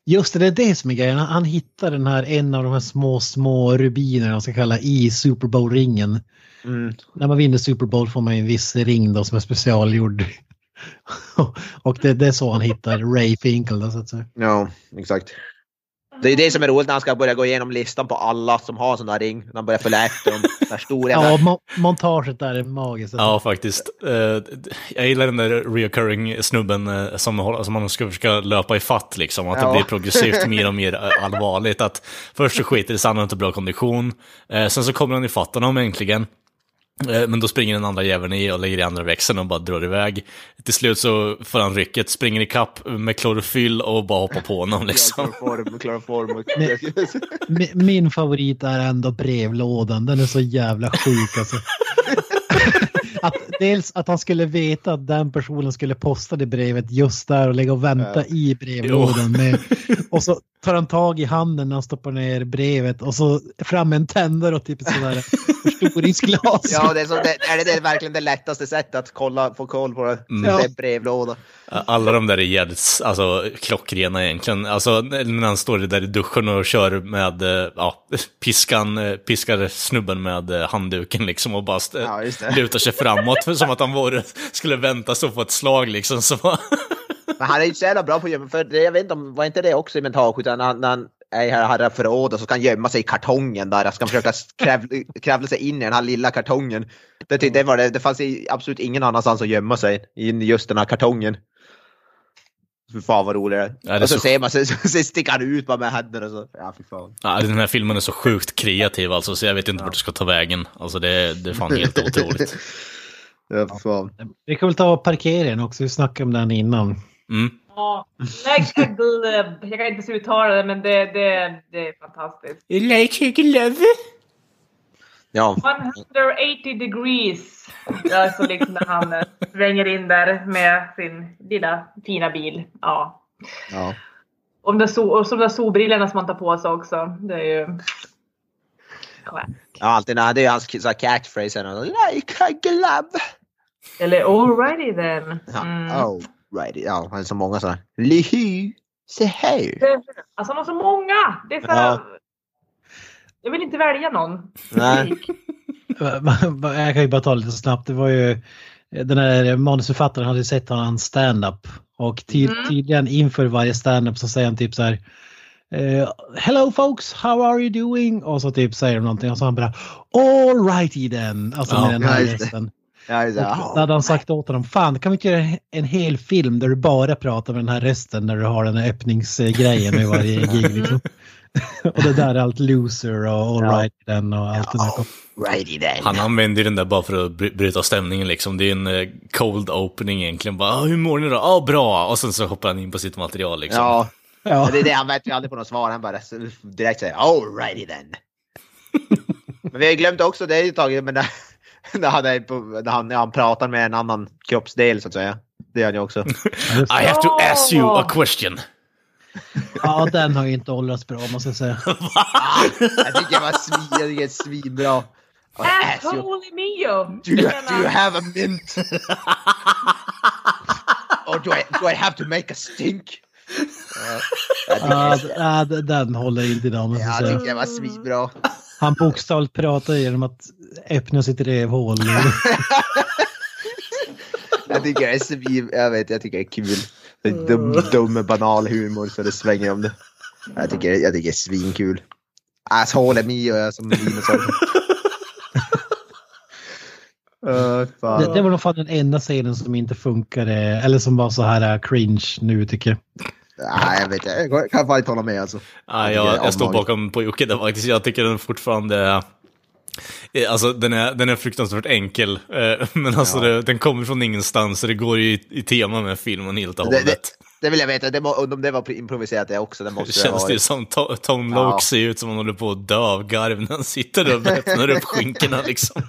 Just det, det är det som är grejen. Han, han hittar den här, en av de här små, små rubinerna, man ska kalla, i Super Bowl-ringen. Mm. När man vinner Super Bowl får man en viss ring då som är specialgjord. Och det, det är så han hittar Ray Finkel då, så att säga. Ja, exakt. Det är det som är roligt när han ska börja gå igenom listan på alla som har där ring. När han börjar följa efter dem. Den här stora Ja, mo- montaget där är magiskt. Ja, faktiskt. Eh, jag gillar den där reoccurring snubben eh, som, man ska försöka löpa i fatt liksom. Att Ja. det blir progressivt mer och mer eh, allvarligt. Att först så skiter det sig, han har inte bra kondition. Sen så kommer han i fatt honom äntligen. Eh, Men då springer den andra jäveln i och lägger i andra växeln och bara drar iväg. Till slut så får han rycket, springer i kapp med klorofyll och bara hoppar på honom liksom. Kloroform, kloroform. Mi- Min favorit är ändå brevlådan, den är så jävla sjuk alltså. Att, dels att han skulle veta att den personen skulle posta det brevet just där och lägga och vänta i brevlådan. Med, och så tar han tag i handen när han stoppar ner brevet och så fram en tändare och typ sådär förstoringsglas. Ja, det är, så, det, är det, verkligen det lättaste sättet att kolla, få koll på det. Mm. Det är brevlåda. Alla de där är jävligt alltså, klockrena egentligen. Alltså när han står där i duschen och kör med, eh, ja, piskan, eh, piskar snubben med eh, handduken liksom och bara Ja, lutar sig framåt för som att han vore, skulle vänta så på ett slag liksom. Så. Men han är ju så jävla bra på att gömma, för det, jag vet inte om, var inte det också i mentalskydd, när, han- när han är här, här förrådet så ska han gömma sig i kartongen där, ska han försöka kräv, krävla sig in i den här lilla kartongen. Det, det, var det, det fanns absolut ingen annanstans att gömma sig, i just den här kartongen. Fy fan vad roligt det är. Ja, det är och så, så- ser man, så, så sticker han ut bara med händerna och så, ja fy fan. Ja, den här filmen är så sjukt kreativ alltså, så jag vet inte vart det ska ta vägen. Alltså det, det är fan helt otroligt. Ja, fy fan. Vi kan väl ta parkeringen också, vi snackade om den innan. Mm. Ja, like a glove. Jag kan inte uttala det men det, det, det är fantastiskt. Like a glove? Ja. 180 degrees. Alltså liksom när han eh, svänger in där med sin lilla fina bil. Ja. ja. Och de där, so och så de där solbrillorna som han tar på sig också. Det är ju... Ja. Ja, alltid när det är hans catchphrase. Like a glove. Eller alrighty then. Ja, Mm. oh, right. ja, han har så många sådana. Lihu, se här. Alltså han har så många! Det är så här... Ja. Jag vill inte välja någon. Nej. Jag kan ju bara ta lite snabbt. Det var ju den här manusförfattaren hade ju sett hans stand-up och ty Mm. tydligen inför varje stand-up så säger han typ så här eh, Hello folks, how are you doing? Och så typ säger de någonting och så han bara All righty then. Alltså med den här rösten. Ja, så då hade han sagt åt honom, fan kan vi inte göra en hel film där du bara pratar med den här rösten när du har den här öppningsgrejen med varje gig liksom. och det där är allt loser och all Ja. right then och allt det där. oh, righty then. Han använder den där bara för att bry- bryta stämningen liksom. Det är en eh, cold opening egentligen. Bara, "Ah, hur mår ni då? Ja, bra! Och sen så hoppar han in på sitt material liksom. Ja, Ja. det är det han vet ju aldrig på något svar. Han bara direkt säger all righty then. men vi har glömt också, det är ju tagit, men när, han, är på, när, han, när han pratar med en annan kroppsdel så att säga. Det gör han ju också. I have to ask you a question. Ja, den har ju inte åldrats bra måste jag säga. jag tycker var svin, jag tycker det är svinbra. Ass you- Asshole mio! Do you, do you have a mint? Or do I, do I have to make a stink? Ja, jag Ja, ja, den håller inte idag måste jag jag säga. tycker det var svinbra. Han bokstavligt pratar genom att öppna sitt rövhål. Jag tycker det är svin, jag vet, jag tycker det är kul. Det är dum, dum banal humor så det svänger om det. Jag tycker, jag tycker det är svinkul. Asshole me och jag som Linus sa. Uh, fan. Det, det var nog fan den enda scenen som inte funkade, eller som var så här äh, cringe nu tycker jag. Nej, jag vet inte. Jag kan fan inte hålla med alltså. Ja, Jag jag, jag står bakom på Jocke där faktiskt. Jag tycker den fortfarande... eh, Alltså den är, den är fruktansvärt enkel, eh, men alltså Ja. det, den kommer från ingenstans, så det går ju i, i tema med filmen helt och Det, det, hållet. det vill jag veta. Det, må, om det var improviserat det också. Det Det måste känns det varit. som To- Tone Ja. Loc ser ut som om han håller på att dö av garv när han sitter och öppnar upp skinkorna liksom.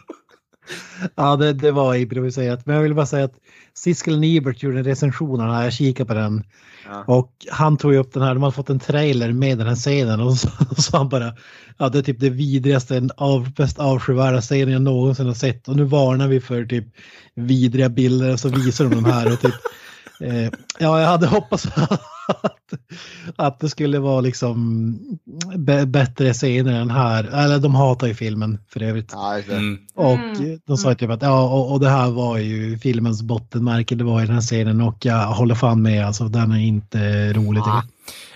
Ja, det, det var improviserat. Men jag vill bara säga att Siskel Niebert gjorde en recension av den här, jag kikade på den. Ja. Och han tog ju upp den här, de hade fått en trailer med den här scenen och så sa han bara ja det är typ det vidrigaste, av, mest avskyvärda scenen jag någonsin har sett och nu varnar vi för typ vidriga bilder och så visar de de här och typ eh, ja jag hade hoppats att, att det skulle vara liksom bättre scener än här, eller de hatar ju filmen för övrigt. Mm. Och Mm. de sa typ att ja, och, och det här var ju filmens bottenmärke, det var i den här scenen och jag håller fan med, alltså den är inte rolig. tycker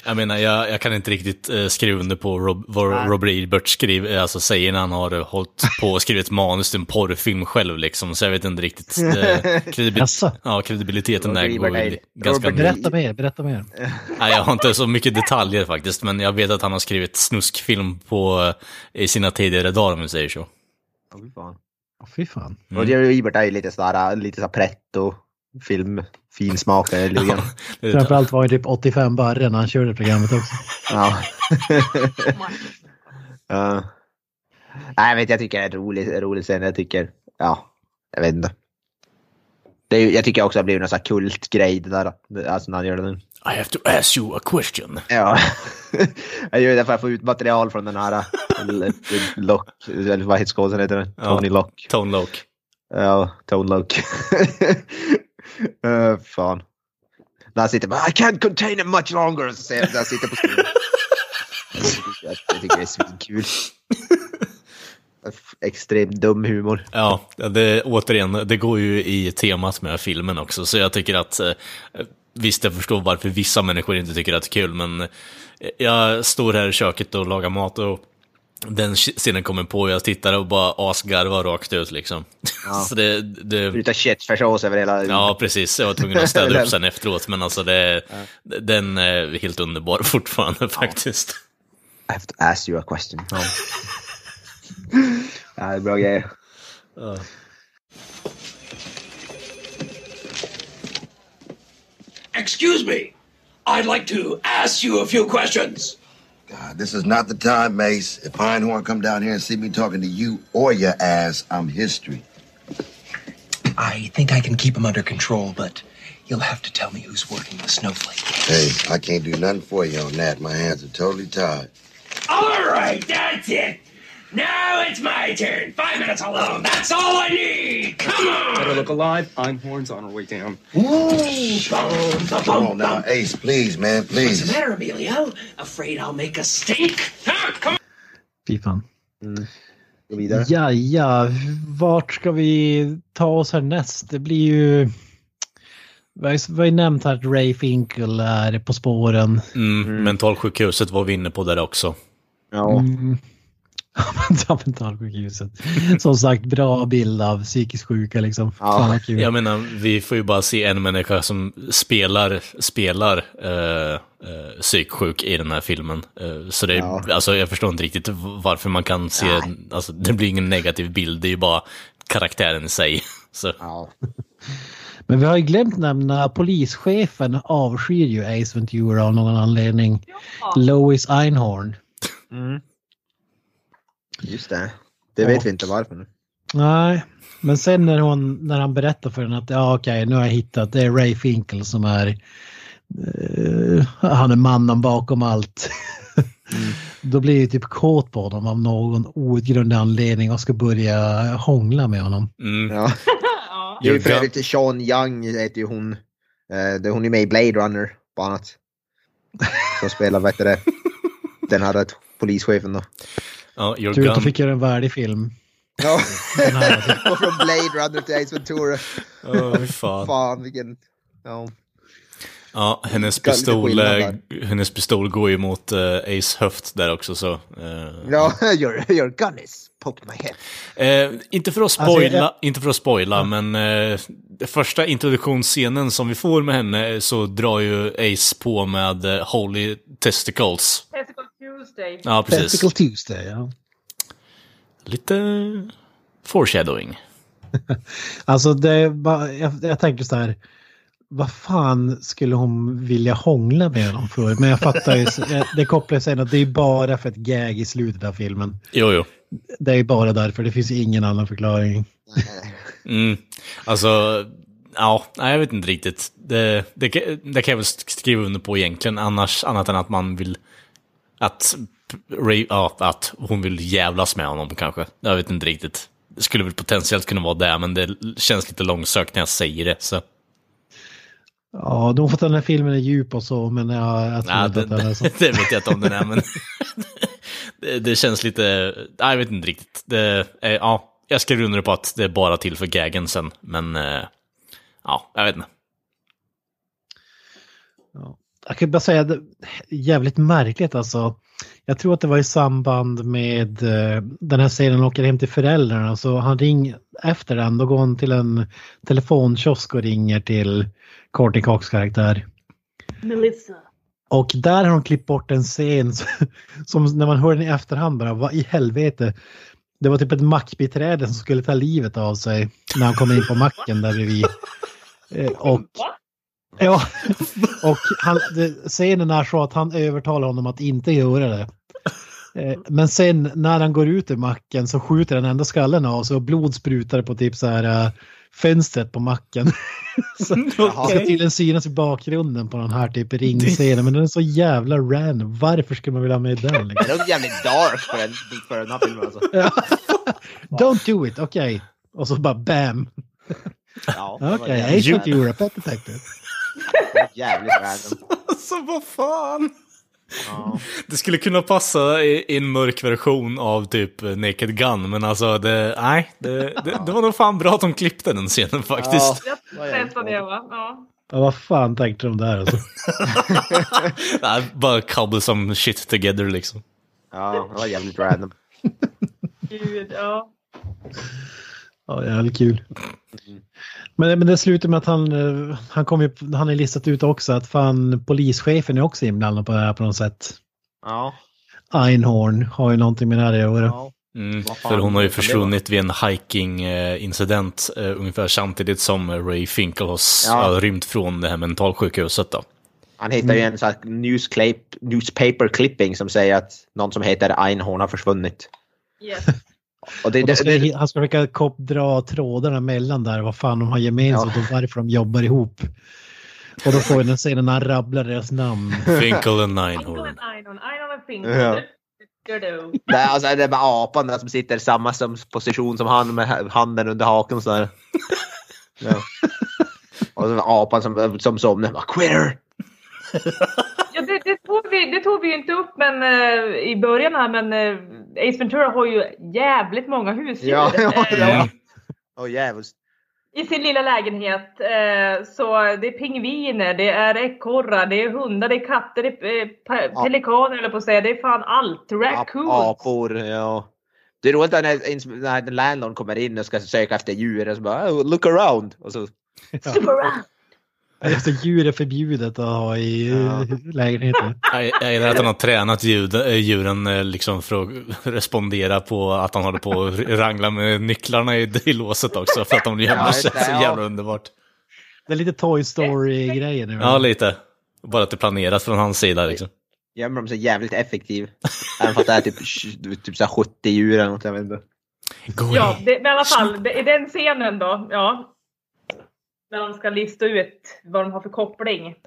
jag. Menar, jag, jag kan inte riktigt eh, skriva under på Rob, vad Robert Ebert skriver, alltså säger när han har eh, hållit på och skrivit manus till en porrfilm själv liksom, så jag vet inte riktigt. Eh, kredibil ja, kredibiliteten där går nej. ganska... Robert Berätta mer, berätta mer. Nej, jag har inte så mycket detaljer faktiskt, men jag vet att han har skrivit snuskfilm på, eh, i sina tidigare dagar om vi säger så. Ja, fy fan. Åh, Fy fan. Mm. Roger Ebert är ju lite sådär, lite sådär pretto film, fin smak där lite grann. Det- Framförallt var det typ 85 barre när han körde programmet också. Ja. Ja. Nej, jag vet, jag tycker det är en rolig, en rolig scen. Jag tycker, ja, jag vet inte. Det är, jag tycker också att det blir någon sån här kultgrej det där. Alltså när han gör den. I have to ask you a question. Ja. jag gör det för att få ut material från den här äh, Lock, eller vad heter skådisen heter den? Ja. Tony Lock. Tone Loc. Ja, Tone Lock. uh, fan. Där sitter bara I can't contain it much longer. Så säger han där sitter på stolen. jag, tycker det är svinkul. Extremt dum humor. Ja, det, återigen, det går ju i temat med filmen också, så jag tycker att eh, Visst, jag förstår varför vissa människor inte tycker att det är kul, men jag står här i köket och lagar mat och den scenen kommer på och jag tittar och bara asgarvar rakt ut liksom. Ja. så det, det, Utan köttfärssås över hela... ja, precis. Jag var tvungen att städa upp sen efteråt, men alltså det, den är helt underbar fortfarande faktiskt. I have to ask you a question. Ja. det är bra grejer. Excuse me. I'd like to ask you a few questions. God, this is not the time, Mace. If Pinehorn come down here and see me talking to you or your ass, I'm history. I think I can keep him under control, but you'll have to tell me who's working the snowflake. Hey, I can't do nothing for you on that. My hands are totally tied. All right, that's it. Now it's my turn. Five minutes alone. That's all I need. Come on. Better look alive. Einhorn's on her way down. Come on now, Ace, please, man, What's the please. matter, Emilio? Afraid I'll make a stink? Huh? Come Fy fan. Vidare. Ja, ja, vart ska vi ta oss härnäst? Det blir ju... Vi har ju- vi har ju nämnt här att Ray Finkel är På spåren. Mm, Mentalsjukhuset var vi inne på där också. Ja. Mm. Ja, mentalsjukhuset. Som sagt, bra bild av psykiskt sjuka liksom. Ja. Kul. Jag menar, vi får ju bara se en människa som spelar, spelar eh, eh, psyksjuk i den här filmen. Eh, så det är, Ja. alltså, jag förstår inte riktigt varför man kan se, alltså, det blir ingen negativ bild, det är ju bara karaktären i sig. Så, Ja. Men vi har ju glömt nämna polischefen avskyr ju Ace Ventura av någon anledning. Lois Einhorn. Mm. Just det. Det vet vi inte varför nu. Nej, men sen när, hon, när han berättar för henne att ja, okej, nu har jag hittat, det är Ray Finkel som är, eh, han är mannen bakom allt. Då blir jag typ kåt på honom av någon outgrundlig anledning och ska börja hångla med honom. mm. Ja. Ja. Det är ju för övrigt Sean Young heter ju hon. Eh, det- hon är med i Blade Runner bland annat. Som spelar, vad heter det, den här polischefen då. Ja, your Tur att du fick göra en värdig film. Ja. Och från Blade Runner till Ace Ventura. Åh, fy fan. Fan vilken... Ja. Ja, hennes pistol, eh, hennes pistol går ju mot eh, Ace höft där också så. eh, Ja, your, your gun is poked my head. Eh, inte för att Alltså, spoila, jag- inte för att spoila men eh, första introduktionsscenen som vi får med henne så drar ju Ace på med Holy Testicles. Testicle Tuesday. Ja, precis. Testicle Tuesday, ja. Lite foreshadowing. Alltså det, bara- jag, jag tänker så här. Vad fan skulle hon vilja hångla med honom för? Men jag fattar ju, det kopplar sig att det är bara för ett gag i slutet av filmen. Jo, jo. Det är bara därför, det finns ingen annan förklaring. Mm. Alltså, ja, jag vet inte riktigt. Det, det, kan- det kan jag väl skriva under på egentligen, annars, annat än att man vill att, Ray, ja, att hon vill jävlas med honom kanske. Jag vet inte riktigt. Det skulle väl potentiellt kunna vara det, men det känns lite långsökt när jag säger det. Så. Ja, de får att den här filmen är djup och så, men jag, jag tror Ja, inte det, att den är så. det, vet jag inte om den är, men det, det känns lite... Nej, jag vet inte riktigt. Det, ja, jag skriver under på att det är bara till för gaggen sen, men eh, ja, jag vet inte. Ja. Jag kan bara säga det jävligt märkligt alltså. Jag tror att det var i samband med eh, den här serien åker hem till föräldrarna så han ringer efter den då går han till en telefonkiosk och ringer till Courtney Cox karaktär. Melissa. Och där har de klippt bort en scen som när man hör den i efterhand bara, vad i helvete. Det var typ ett mackbiträde som skulle ta livet av sig när han kom in på macken där bredvid. Eh, Och Ja, och han, det, scenen är så att han övertalar honom att inte göra det. Eh, Men sen när han går ut ur macken så skjuter han ändå skallen av sig och blod sprutar på typ så här äh, fönstret på macken. så det ska tydligen synas i bakgrunden på den här typ ringscenen men den är så jävla random. Varför skulle man vilja ha med den? Liksom? Det låter jävligt dark för en bit för den här filmen alltså. Ja. Don't do it, okej. Och så bara bam. Ja, Okej, jävligt, Ace Ventura, Pet Detective. Jävligt random. Alltså vad fan! Ja. Det skulle kunna passa i, i en mörk version av typ Naked Gun, men alltså det, nej, det, det, det var nog fan bra att de klippte den scenen faktiskt. Jag testar det va? Ja. Ja, vad fan tänkte de där alltså? Nej, bara cobble some shit together liksom. ja, det var jävligt random. Gud, ja. Ja, jävligt kul. Men, men det slutar med att han, eh, han, kom ju, han är listat ut också att fan polischefen är också inblandad på det här på något sätt. Ja. Einhorn har ju någonting med det här att göra. ja. Mm, för hon har ju försvunnit vid en hiking-incident eh, ungefär samtidigt som Ray Finkel har, s- Ja. har rymt från det här mentalsjukhuset då. Han hittar ju en sån här newsclip, newspaper clipping som säger att någon som heter Einhorn har försvunnit. Yes. Och det, Och ska det, han ska försöka kop- dra trådarna mellan där, vad fan de har gemensamt och varför de jobbar ihop. Och då får vi den scenen när han rabblar deras namn. Finkel and Einhorn, Ninehorn. Einhorn, Einhorn Finkel. Ja. Det, är alltså, det är med apan där som sitter i samma som position som han med ha- handen under haken så där. Ja. Och så apan som, som somnar. Bara, Quitter! Ja, det, det, tog vi, ju inte upp men, eh, i början här, men uh, Ace Ventura har ju jävligt många husdjur. Ja, ja, eh, ja. Åh djävulskt. I sin lilla lägenhet. Eh, så det är pingviner, det är ekorrar, det är hundar, det är katter, det är eh, pe- Ja. pelikaner eller på att säga. Det är fan allt. Raccoons. Apor, ja. Det är roligt när, när, landlord kommer in och ska söka efter djur och så bara oh, look around. Och så, Super- Alltså djur är förbjudet att ha i Ja. ja. lägenheten. Jag jag gillar att han har tränat ljud, äh, djuren eh, liksom för att respondera på att han håller på att rangla med nycklarna i, i låset också. För att de Ja, jävla känns det, så ja. jävla underbart. Det är lite Toy Story-grejer nu. Ja, lite. Bara att det är planerat från hans sida liksom. gömmer de sig jävligt effektiv. Även fast det är typ, typ så här 70 djur eller något. Jag vet inte. Ja, det, i alla fall, det, i den scenen då, ja. När de ska lista ut vad de har för koppling.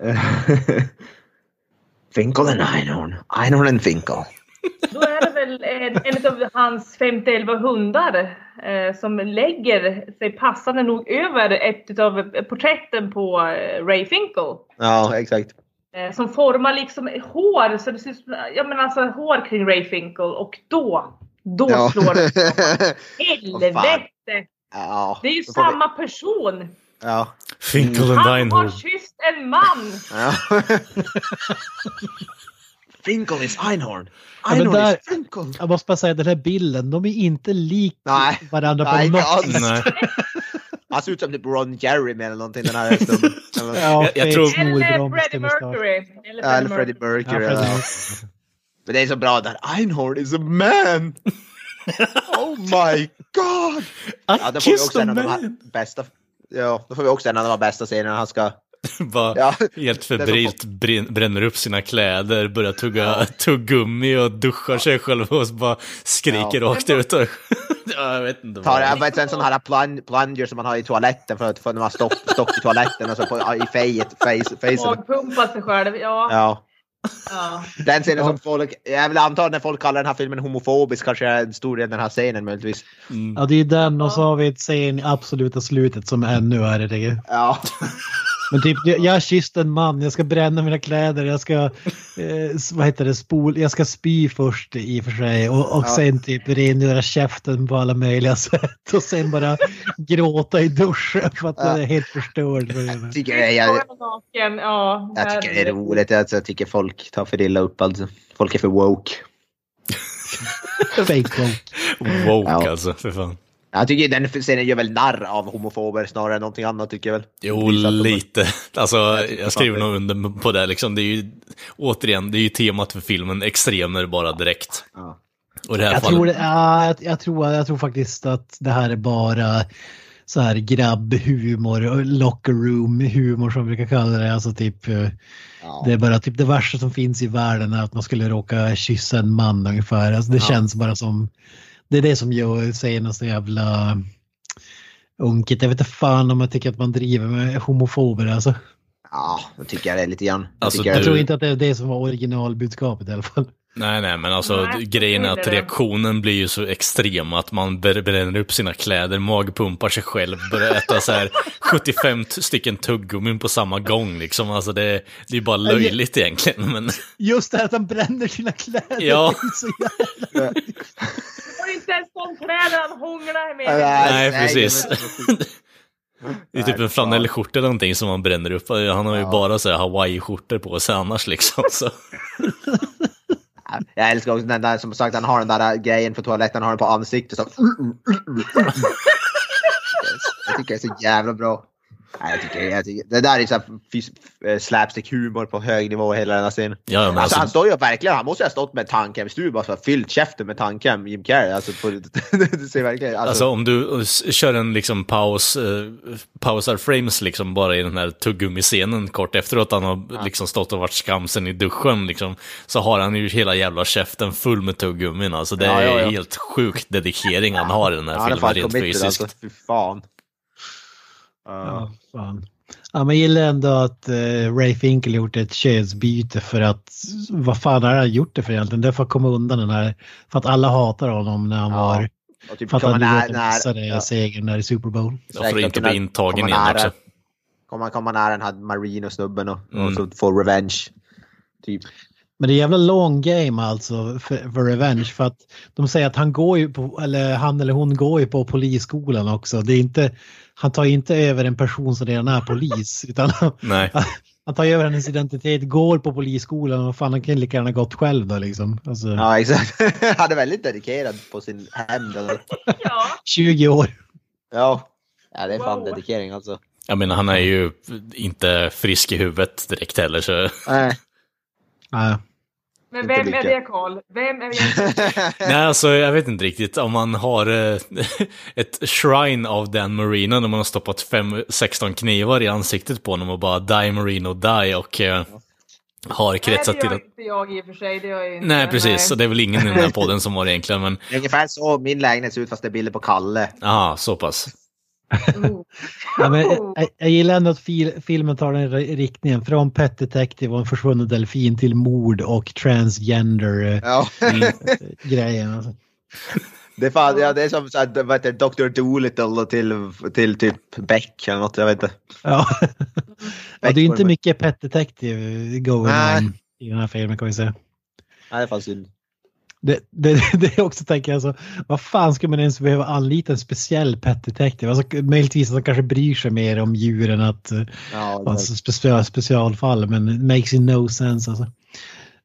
Finkel and Einhorn. Einhorn and Finkel. Då är det väl en, en av hans 50 hundar eh, som lägger sig passande nog över ett av porträtten på eh, Ray Finkel. Ja, exakt. Eh, som formar liksom hår, så det ser ut som, ja men alltså hår kring Ray Finkel och då, då Ja. slår det. Helvete! ja. Det är ju samma person! Ja. Finkel and Han har Einhorn. kysst en man! ja. Finkel is Einhorn. Ja, Einhorn där- is Finkel. Jag måste bara säga den här bilden, de är inte lik Nej. varandra på Nej, inte något sätt. Nej. Han ser ut som typ Ron Jeremy eller någonting den här snubben. Ja, Jag- jag fet tror- snor, Eller Freddie. Mercury. Eller Ja, eller Freddie Mercury. Ja, Freddie ja. Men det är så bra där. Einhorn is a man! oh my god! Ja, då får vi kissed också en av de bästa... Ja, då får vi också en av de bästa scenerna. Han ska... Bara Ja. helt febrilt brän- bränner upp sina kläder, börjar tugga tuggummi och duschar sig själv och bara skriker Ja. rakt ut. Och, ja, jag vet inte tar jag vet, en sån här plun, plunger som man har i toaletten för att få när man stopp, stopp i toaletten, alltså på, i fejet, face, facen. Magpumpa sig själv. Ja. Ja. Ja. Den scenen som folk, jag vill anta när folk kallar den här filmen homofobisk kanske är en stor del den här scenen möjligtvis. Ja, det är den och så har vi ett scen i absoluta slutet som är ännu tycker jag. Ja. Men typ, jag jag har kysst en man, jag ska bränna mina kläder, jag ska, eh, vad heter det, spol, jag ska spy först i och för sig och, och Ja. sen typ rengöra käften på alla möjliga sätt och sen bara gråta i duschen för att Ja. jag är helt förstörd. Jag tycker, jag, Naken, ja. jag tycker det är roligt, jag, jag tycker folk tar för illa upp alltså. Folk är för woke. Fake woke. Woke Ja. alltså, för fan. Jag tycker den scenen gör väl narr av homofober snarare än någonting annat tycker jag väl. Jo, lite. Alltså, jag skriver nog under på det liksom. Det är ju, återigen, det är ju temat för filmen, extremer bara direkt. Ja. Och i det här Jag fallet, tror, det, ja, jag, jag, tror, jag tror faktiskt att det här är bara så här grabbhumor, och locker room humor som vi brukar kalla det. Alltså typ, eh, Ja. det är bara typ det värsta som finns i världen är att man skulle råka kyssa en man ungefär. Alltså det Ja. känns bara som, det är det som gör säger så jävla unket. Jag vet inte fan om jag tycker att man driver med homofober alltså. Ja, då tycker jag det lite grann. Jag Alltså, tycker Jag Du- tror inte att det är det som var originalbudskapet i alla fall. nej, nej, men alltså Nej, grejen är att reaktionen blir ju så extrem att man bränner upp sina kläder, magpumpar sig själv, börjar äta så här 75 t- stycken tuggummin på samma gång liksom. Alltså det, det är bara löjligt egentligen, men Just det här att han bränner sina kläder. Ja. inte ens de kläder han hånglade med. Nej, precis. det är typ en flanellskjorta eller någonting som man bränner upp. Han har ju Ja. bara så här hawaii-skjortor på sig annars liksom. Så. Jag älskar också den där som sagt han har den där grejen på toaletten, han har den på ansiktet så. Jag tycker det är så jävla bra. Nej, jag tycker, jag tycker, det där är så eh, slapstick-humor på hög nivå hela den här scenen. Ja, alltså, alltså- han står ju verkligen, han måste ju ha stått med tandkrämstub och så här fyllt käften med tandkräm, Jim Carrey. Alltså, på, det ser verkligen... Alltså, Alltså om du kör en liksom paus, eh, pausar frames liksom bara i den här tuggummi-scenen kort efteråt han har liksom stått och varit skamsen i duschen liksom, så har han ju hela jävla käften full med tuggummin. Alltså det Ja, är ja, ja. helt sjukt dedikering han har i den här ja, är filmen rent committed fysiskt. alltså. Fy fan. Uh, Ja, fan. Ja, men jag gillar ändå att uh, Ray Finkel gjort ett könsbyte för att vad fan har han gjort det för egentligen? Det är för att komma undan den här, för att alla hatar honom när han Ja, var, och typ för att komma han missade ja, segern där i Super Bowl. Ja, för att inte bli intagen igen nära- också. Komma, komma nära den här Marino-snubben och, Mm. och så få revenge. Typ. Men det är jävla long game alltså för, för Revenge för att de säger att han går ju på, eller han eller hon går ju på polisskolan också. Det är inte, han tar ju inte över en person som redan är polis utan Nej. han tar över hennes identitet, går på polisskolan och fan han kan lika gärna gått själv då liksom. Alltså, Ja, exakt. han är väldigt dedikerad på sin hämnd. eller- Ja. 20 år. Ja. ja, det är fan Wow. dedikering alltså. Jag menar, han är ju inte frisk i huvudet direkt heller, så... Nej. Ja. Men vem är det Karl? Vem är egentligen... Nej, alltså jag vet inte riktigt om man har eh, ett shrine av Dan Marino när man har stoppat fem, 16 knivar i ansiktet på honom och bara die Marino die och eh, har Nej, kretsat det till gör att... inte jag i och för sig. Det gör jag inte. Nej, precis, Nej. så det är väl ingen i den här podden som har det egentligen, men Det är ungefär så min lägenhet ser ut fast det är bilder på Kalle. aha, så pass. Oh. Ja, men jag, jag- jag gillar ändå att fil, filmen tar den ri- riktningen från Pet Detective och en försvunnen delfin till mord och transgender eh, Ja. grejen. Alltså. Det är, fan, ja, det är som så här, vad heter Dr. Dolittle till, till typ Beck eller något, jag vet inte. Ja. ja, det är inte mycket Pet Detective going Nej. on i den här filmen kan vi säga. Nej, det är fan synd. Det, det, det är också tänker jag så, vad fan ska man ens behöva anlita en speciell Pet Detective? Alltså, möjligtvis att de kanske bryr sig mer om djuren att uh, Ja, alltså, special, specialfall, men it makes you no sense alltså.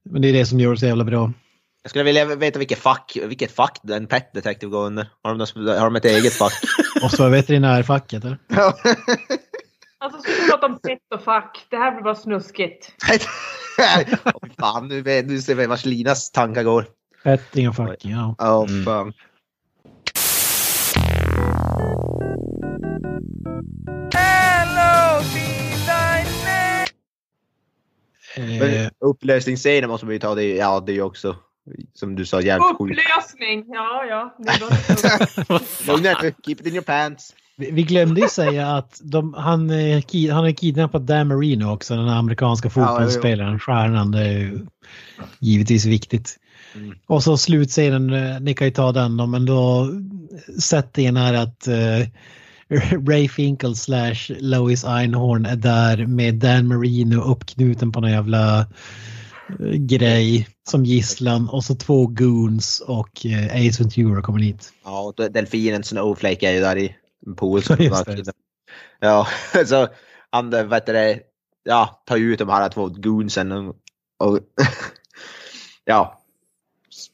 Men det är det som gör det så jävla bra. Jag skulle vilja veta vilket fack, vilket fack den Pet Detective går under. Har de, har de ett eget fack? Måste vara veterinärfacket eller? Ja. Alltså, ska vi prata om pet och fack? Det här blir bara snuskigt. Fy fan, nu, nu ser vi vars Linas tankar går. Petting och fucking, ja. Ja, Mm. fan. Hello, D-Line! Eh, Men upplösningsscenen måste man ju ta, det, ja det är ju också, som du sa, jävligt sjukt. Upplösning! Ja, ja. Keep it in your pants. vi, vi glömde ju säga att de, han, eh, han har kidnappat Dan Marino också, den amerikanska fotbollsspelaren, stjärnan. Det är ju givetvis viktigt. Mm. Och så slutscenen, eh, ni kan ju ta den då, men då settingen är att eh, Ray Finkel slash Lois Einhorn är där med Dan Marino uppknuten på någon jävla eh, grej som gisslan och så två goons och eh, Ace Ventura kommer hit. Ja, och delfinen Snowflake är ju där i en pool. Just det. Ja, så han vet det, ja, tar ju ut de här två goonsen och, och ja.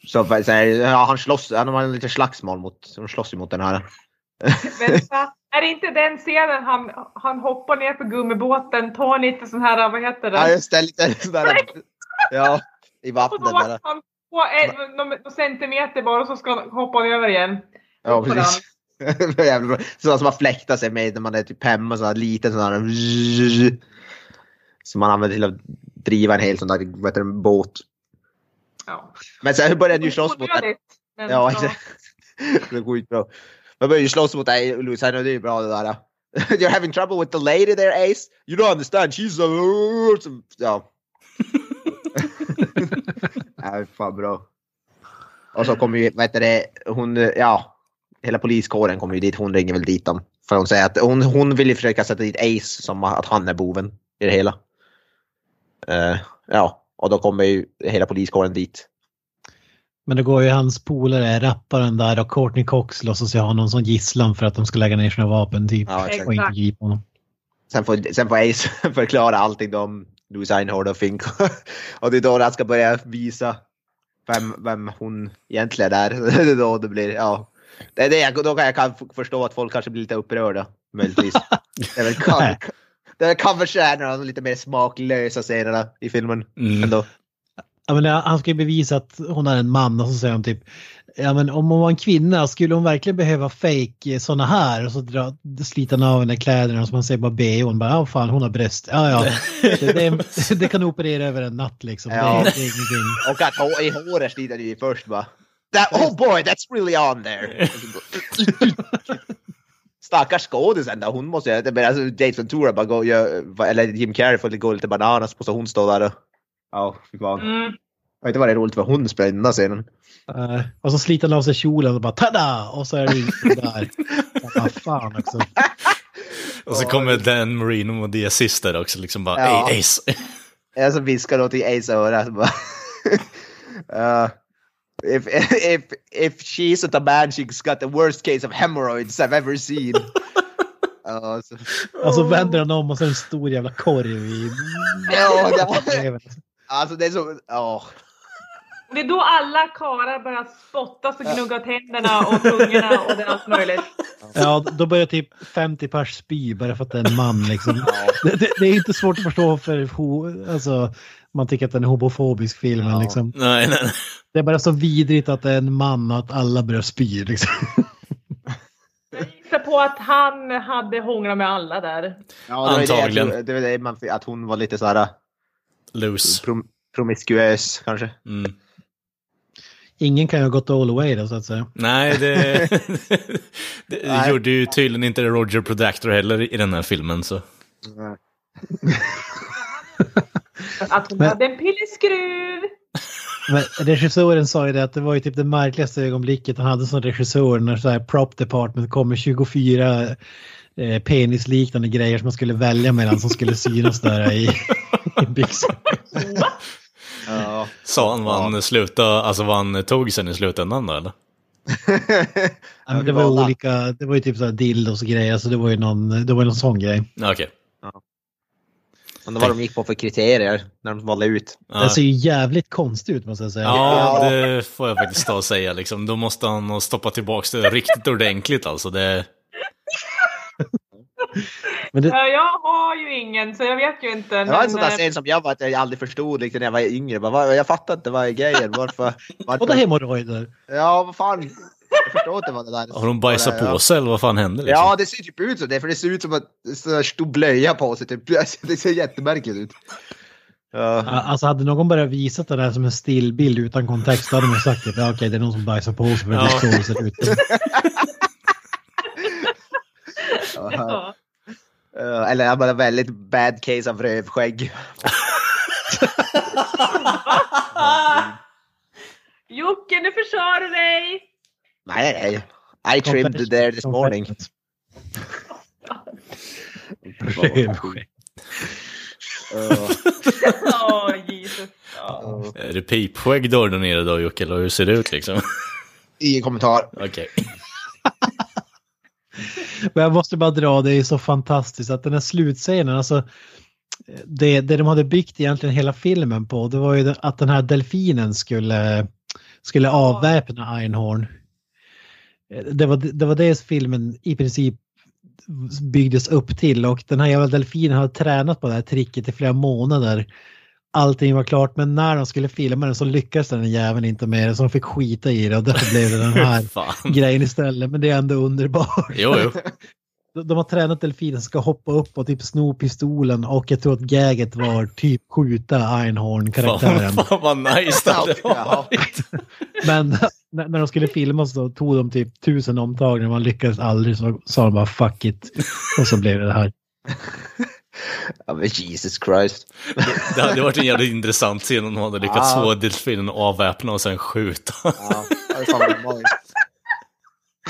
Så, så, så ja, han slåss, han har lite slagsmål mot, de slåss ju mot den här. Vänta, är det inte den scenen han, han hoppar ner på gummibåten, tar lite sån här, vad heter det? Ja, just det, lite sådär. Ja, i och vattnet så bara. var han på en, någon centimeter bara och så ska han hoppa över igen. Ja, precis. Sådana som man fläktar sig med när man är typ hemma, sån här liten sån här som man använder till att driva en hel sån där vad heter det, båt. Ja. Men sen började ju slåss mot men Ja. Det är skitbra. Man börjar ju slåss mot dig, Louis, och det är ju bra det där. You're having trouble with the lady there, Ace? You don't understand, she's a... Ja. ja, fan bra. Och så kommer ju, vad heter det, hon, ja, hela poliskåren kommer ju dit, hon ringer väl dit dem. För hon säger att hon, hon vill ju försöka sätta dit Ace som att han är boven i det hela. Eh, ja, och då kommer ju hela poliskåren dit. Men då går ju hans polare, rapparen där och Courtney Cox låtsas ju ha någon som gisslan för att de ska lägga ner sina vapen typ. Ja, exakt. Och inte gripa honom. Sen får, sen får Ace förklara allting om Louis Einhorn och Fink. och det är då han ska börja visa vem, vem hon egentligen är. Det är då det blir, ja. Det är det, då kan jag kan förstå att folk kanske blir lite upprörda. Möjligtvis. Det är väl det är coverstjärnorna, de lite mer smaklösa scenerna i filmen. Mm. Ändå. Ja, men han ska ju bevisa att hon är en man och så säger hon typ Ja men om hon var en kvinna, skulle hon verkligen behöva fake såna här? Och så dra, sliter han av henne kläderna och så man säger bara be hon bara ja fan hon har bröst. Ja ja, det, det, det kan du operera över en natt liksom. Ja. Det, det. Och att hå- i håret sliter det ju först bara. That, oh boy, that's really on there. Stackars skådisen då, hon måste ju, det blir alltså Date Ventura bara gå gör, eller Jim Carrey får gå lite bananas så hon står där och... Ja, fy fan. Mm. Jag vet inte vad det är roligt för hon spelar i den där scenen. Eh, och så sliter han av sig kjolen och bara tada! Och så är det inte där. Ja, Vad fan också. Och så kommer Dan Marino och The Assist där också, liksom bara Ja. "Ey, Ace. Jag som viskar något i Ace öra. så bara, uh, if, if, if she's not a man she's got the worst case of hemorrhoids I've ever seen. Ja, så- Och så vänder han om och så en stor jävla korv i... Ja, det, alltså det är så... åh. Det är då alla karlar börjar spottas och gnugga tänderna och tungorna och det är allt möjligt. Ja, då börjar typ 50 pers spy bara för att det är en man liksom. Det, det, det är inte svårt att förstå för ho, alltså, man tycker att den är homofobisk filmen liksom. Nej, nej, nej. Det är bara så vidrigt att det är en man och att alla börjar spy liksom. Gissa på att han hade hånglat med alla där. Ja, det var ju det jag Antagligen. Det var det man, att hon var lite så här Loose. prom, promiskuös kanske. Mm. Ingen kan ju ha gått all away då så att säga. Nej, det, det Nej. gjorde ju tydligen inte Roger Productor heller i den här filmen. Så. Att hon Men- hade en pilleskruv. Men regissören sa ju det att det var ju typ det märkligaste ögonblicket han hade som regissör när så här prop department kom med 24 eh, penisliknande grejer som man skulle välja mellan som skulle synas där i, i byxorna. Ja. Sa han vad han slutade, alltså vad han tog sen i slutändan då eller? Ja, men det var olika, det var ju typ så här dildos och grejer så det var ju någon, det var någon sån grej. Ja, Okej. Undrar vad de gick på för kriterier när de valde ut. Ja. Det ser ju jävligt konstigt ut måste jag säga. Ja, det får jag faktiskt ta och säga. Liksom. Då måste han nog stoppa tillbaka det riktigt ordentligt. Alltså. Det, Men det, Ja, jag har ju ingen så jag vet ju inte. Det var en sån där eh, scen som jag, var, att jag aldrig förstod riktigt när jag var yngre. Bara, jag fattar inte vad är grejen. Varför? varför? hemorrojder. Ja, vad fan. Förstår inte vad det där har de bajsat det på sig eller vad fan hände? Liksom? Ja, det ser typ ut som det. För det ser ut som att det är en stor blöja på sig. Typ. Det ser jättemärkligt ut. Ja. Ja, Alltså hade någon bara visat det där som en stillbild utan kontext då hade man sagt att ja, okej det är någon som bajsar på sig för det är Ja. så det ser ut. ja. Eh, Eller jag bara väldigt bad case av rövskägg. Jocke, nu du dig! Nej, nej. I trimmed there this morning. Jesus. Är det pipskägg du nere då Jocke, eller hur ser det ut liksom? Ingen kommentar. Okej. Men jag måste bara dra, det är så fantastiskt att den här slutscenen, alltså det, det de hade byggt egentligen hela filmen på, det var ju att den här delfinen skulle, skulle avväpna Einhorn. Det var, det var det filmen i princip byggdes upp till och den här jävla delfinen hade tränat på det här tricket i flera månader. Allting var klart men när de skulle filma den så lyckades den jäveln inte med det så de fick skita i det och därför blev det den här grejen istället. Men det är ändå underbart. Jo, jo. De- har tränat delfinen ska hoppa upp och typ sno pistolen och jag tror att gaget var typ skjuta Einhorn-karaktären. Fan, fan vad nice det hade varit. Men när, de skulle filma så tog de typ tusen omtagningar man lyckades aldrig så sa de bara fuck it. Och så blev det det här. Ja, men Jesus Christ. Det hade varit en jävligt intressant scen om de hade lyckats få delfinen att avväpna och sen skjuta. Ja, det är fan vad magiskt.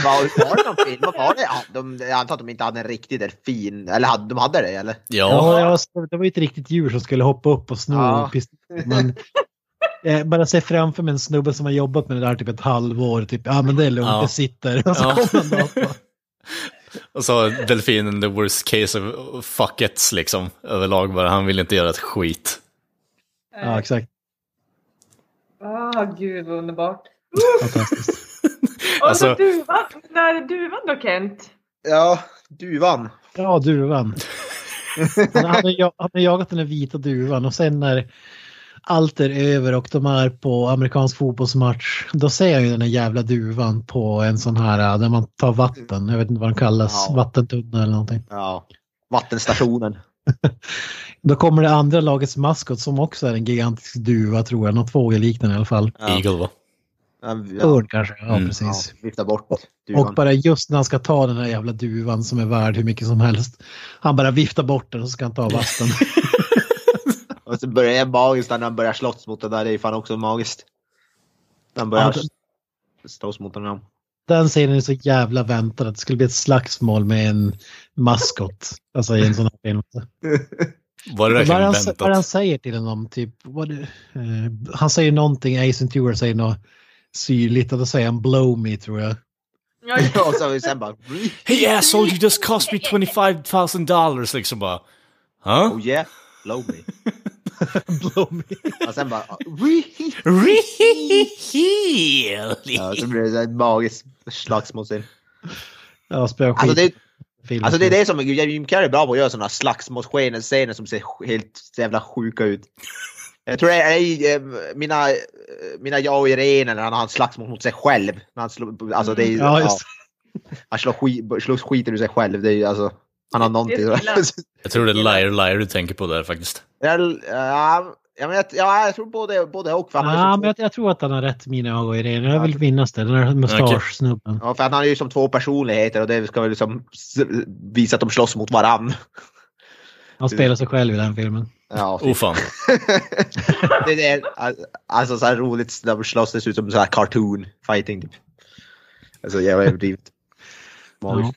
Var, var det någon film? Vad var det? Ja, de, jag antar att de inte hade en riktig delfin. Eller hade, de hade det eller? Ja, Ja, ja, det var ju ett riktigt djur som skulle hoppa upp och sno Ja. pistolen. Men eh, bara se framför mig en snubbe som har jobbat med det där typ ett halvår. Typ, ja men det är lugnt, Ja. det sitter. Och så Ja. kommer han då. och så delfinen the worst case of fuckets liksom. Överlag bara, han vill inte göra ett skit. Ja, exakt. Åh, gud vad underbart. Fantastiskt. Och Alltså- så duvan, när är duvan då Kent? Ja, duvan. Ja, duvan. Han hade, han hade jagat den där vita duvan och sen när allt är över och de är på amerikansk fotbollsmatch. Då ser jag ju den här jävla duvan på en sån här äh, där man tar vatten. Jag vet inte vad den kallas. Ja. Vattentunna eller någonting. Ja. Vattenstationen. Då kommer det andra lagets maskot som också är en gigantisk duva tror jag. Något fågelliknande i alla fall. Ja. Eagle va? Ja, Örn kanske. Ja, Mm. precis. Ja, vifta bort duvan. Och bara just när han ska ta den här jävla duvan som är värd hur mycket som helst. Han bara viftar bort den och så ska han ta vatten. Och så börjar det magiskt när han börjar slåss mot det där. Det är fan också magiskt. Han börjar Ja, slåss mot honom. Den scenen är så jävla väntad att det skulle bli ett slagsmål med en maskot. Alltså i en sån här film. Var det Vad han, vad han väntat? säger till honom, typ, vad det, eh, han säger någonting, Ace Ventura säger något syrligt då säger han blow me tror jag. Ja, så sen bara... Hey asshole you just cost me 25 000 dollars liksom bara. Huh? Oh yeah, blow me. blow me. Och sen bara... Really? Ja, så blir det så här magiskt slagsmålscen. Ja, spöa skit. Alltså det, film. alltså det är det som Jim Carrey är bra på att göra sådana slagsmålsscener scener som ser helt jävla sjuka ut. Jag tror det är eh, mina, eh, mina jag och Irene när han har en slagsmål mot sig själv. När han slår, alltså det är, Ja, just Han slår, skit, slår skiten ur sig själv. Det är alltså... Han har någonting. Jag tror det är Liar Liar du tänker på där faktiskt. Jag, ja, ja, men jag, ja, jag tror både, både och. För han, Ja, men jag, jag tror att han har rätt mina ögon i det. Jag vill minnas det. Den där mustaschsnubben. ja, för han har ju som två personligheter och det ska väl liksom visa att de slåss mot varann. Han spelar sig själv i den filmen. Ja, Oh fan. det är alltså så här roligt när de slåss. Det ser ut som så här cartoon fighting. Typ. Alltså jävla överdrivet. Magiskt.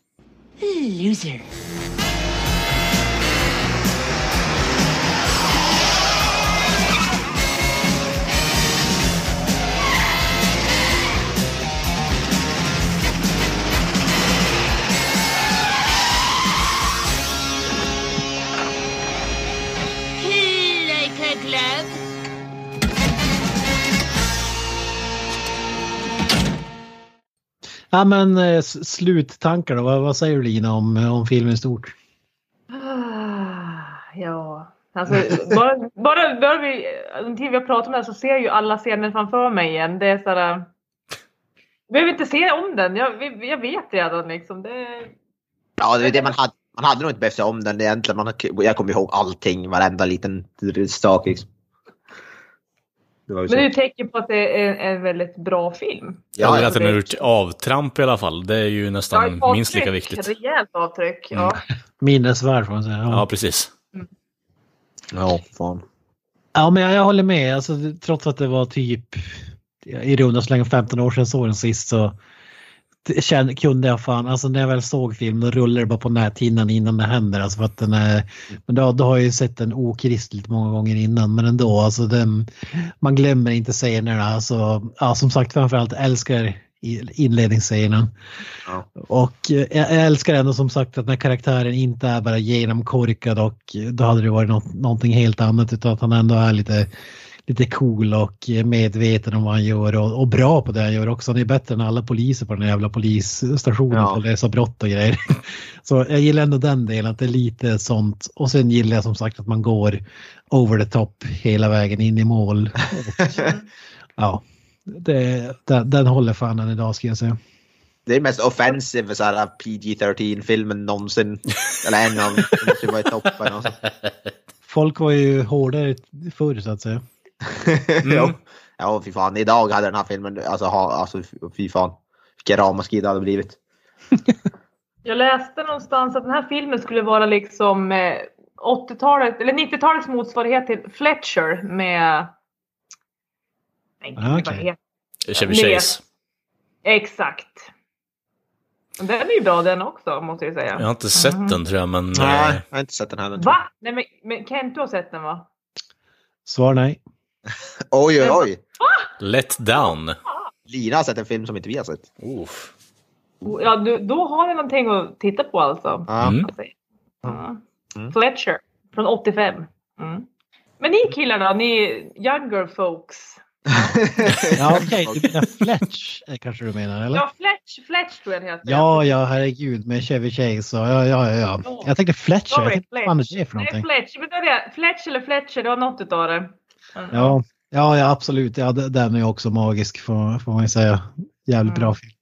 Loser. Ja, men eh, sluttankar då? Vad, vad säger du Lina om, om filmen stort? Ah, Ja, alltså bara, bara, bara vi, tid vi har pratat om det här så ser jag ju alla scener framför mig igen. Det är sådär... Jag behöver inte se om den, jag, jag vet redan liksom. Det, Ja, det är det man hade. Man hade nog inte behövt se om den egentligen. Man, har- jag kommer ihåg allting, varenda liten sak. Liksom. Det var ju men det är ett tecken på att det är en väldigt bra film. Ja, Ja, att den har gjort avtramp i alla fall. Det är ju nästan Ja, minst lika avtryck, viktigt. Rejält avtryck. Ja. Minnesvärd får man säga. Ja, precis. ja, fan. Ja, men jag, jag håller med. Alltså, trots att det var typ i runda slängar 15 år sedan jag såg den sist så kände, kunde jag fan, alltså när jag väl såg filmen då rullade det bara på näthinnan innan det händer. Alltså för att den är, men då, då har jag ju sett den okristligt många gånger innan men ändå, alltså den, man glömmer inte scenerna. Alltså, ja, som sagt framförallt älskar inledningsscenen. Ja. Och eh, jag jag älskar ändå som sagt att när karaktären inte är bara genomkorkad och då hade det varit något, någonting helt annat utan att han ändå är lite, lite cool och medveten om vad han gör och, och bra på det han gör också. Han är bättre än alla poliser på den jävla polisstationen Ja. på att lösa brott och grejer. Så jag gillar ändå den delen, att det är lite sånt. Och sen gillar jag som sagt att man går over the top hela vägen in i mål. Och, ja, det, den, den håller fan än idag ska jag säga. Det är mest offensive så här PG-13-filmen någonsin. Eller en av dem. Det måste ju vara i toppen. Alltså. Folk var ju hårdare förr så att säga. ja. ja, fy fan. Idag hade den här filmen, alltså, ha, alltså fy fan. Vilken ramaskri det hade blivit. Jag läste någonstans att den här filmen skulle vara liksom eh, 80-talet, eller 90-talets motsvarighet till Fletcher med... Nej, Ah, okej. heter Chevy Chase. Exakt. Den är ju bra den också måste jag säga. Jag har inte sett den tror jag, men... Nej, eh, jag har inte sett den heller. Va? Nej men, men Kent du har sett den va? Svar nej. Oj, oj, oj. Let down. Lina har sett en film som inte vi har sett. Uff. Ja, du, då har ni någonting att titta på alltså. Mm. Alltså, ja. Mm. Fletcher från 85. Mm. Men ni killar då, ni younger folks. Ja, okej, du menar Fletch eh, kanske du menar, eller? Ja, Fletch, Fletch tror jag det heter. Ja, ja, herregud, med Chevy Chase och ja, ja, ja, ja. Jag tänkte Fletcher, jag Sorry, tänkte vad fan är Fletch. det för Nej, någonting? Fletch. Men det är det. Fletch eller Fletcher, det var något utav det. Mm. Ja, ja, ja absolut. Ja, den är också magisk får, får man ju säga. Jävligt bra film.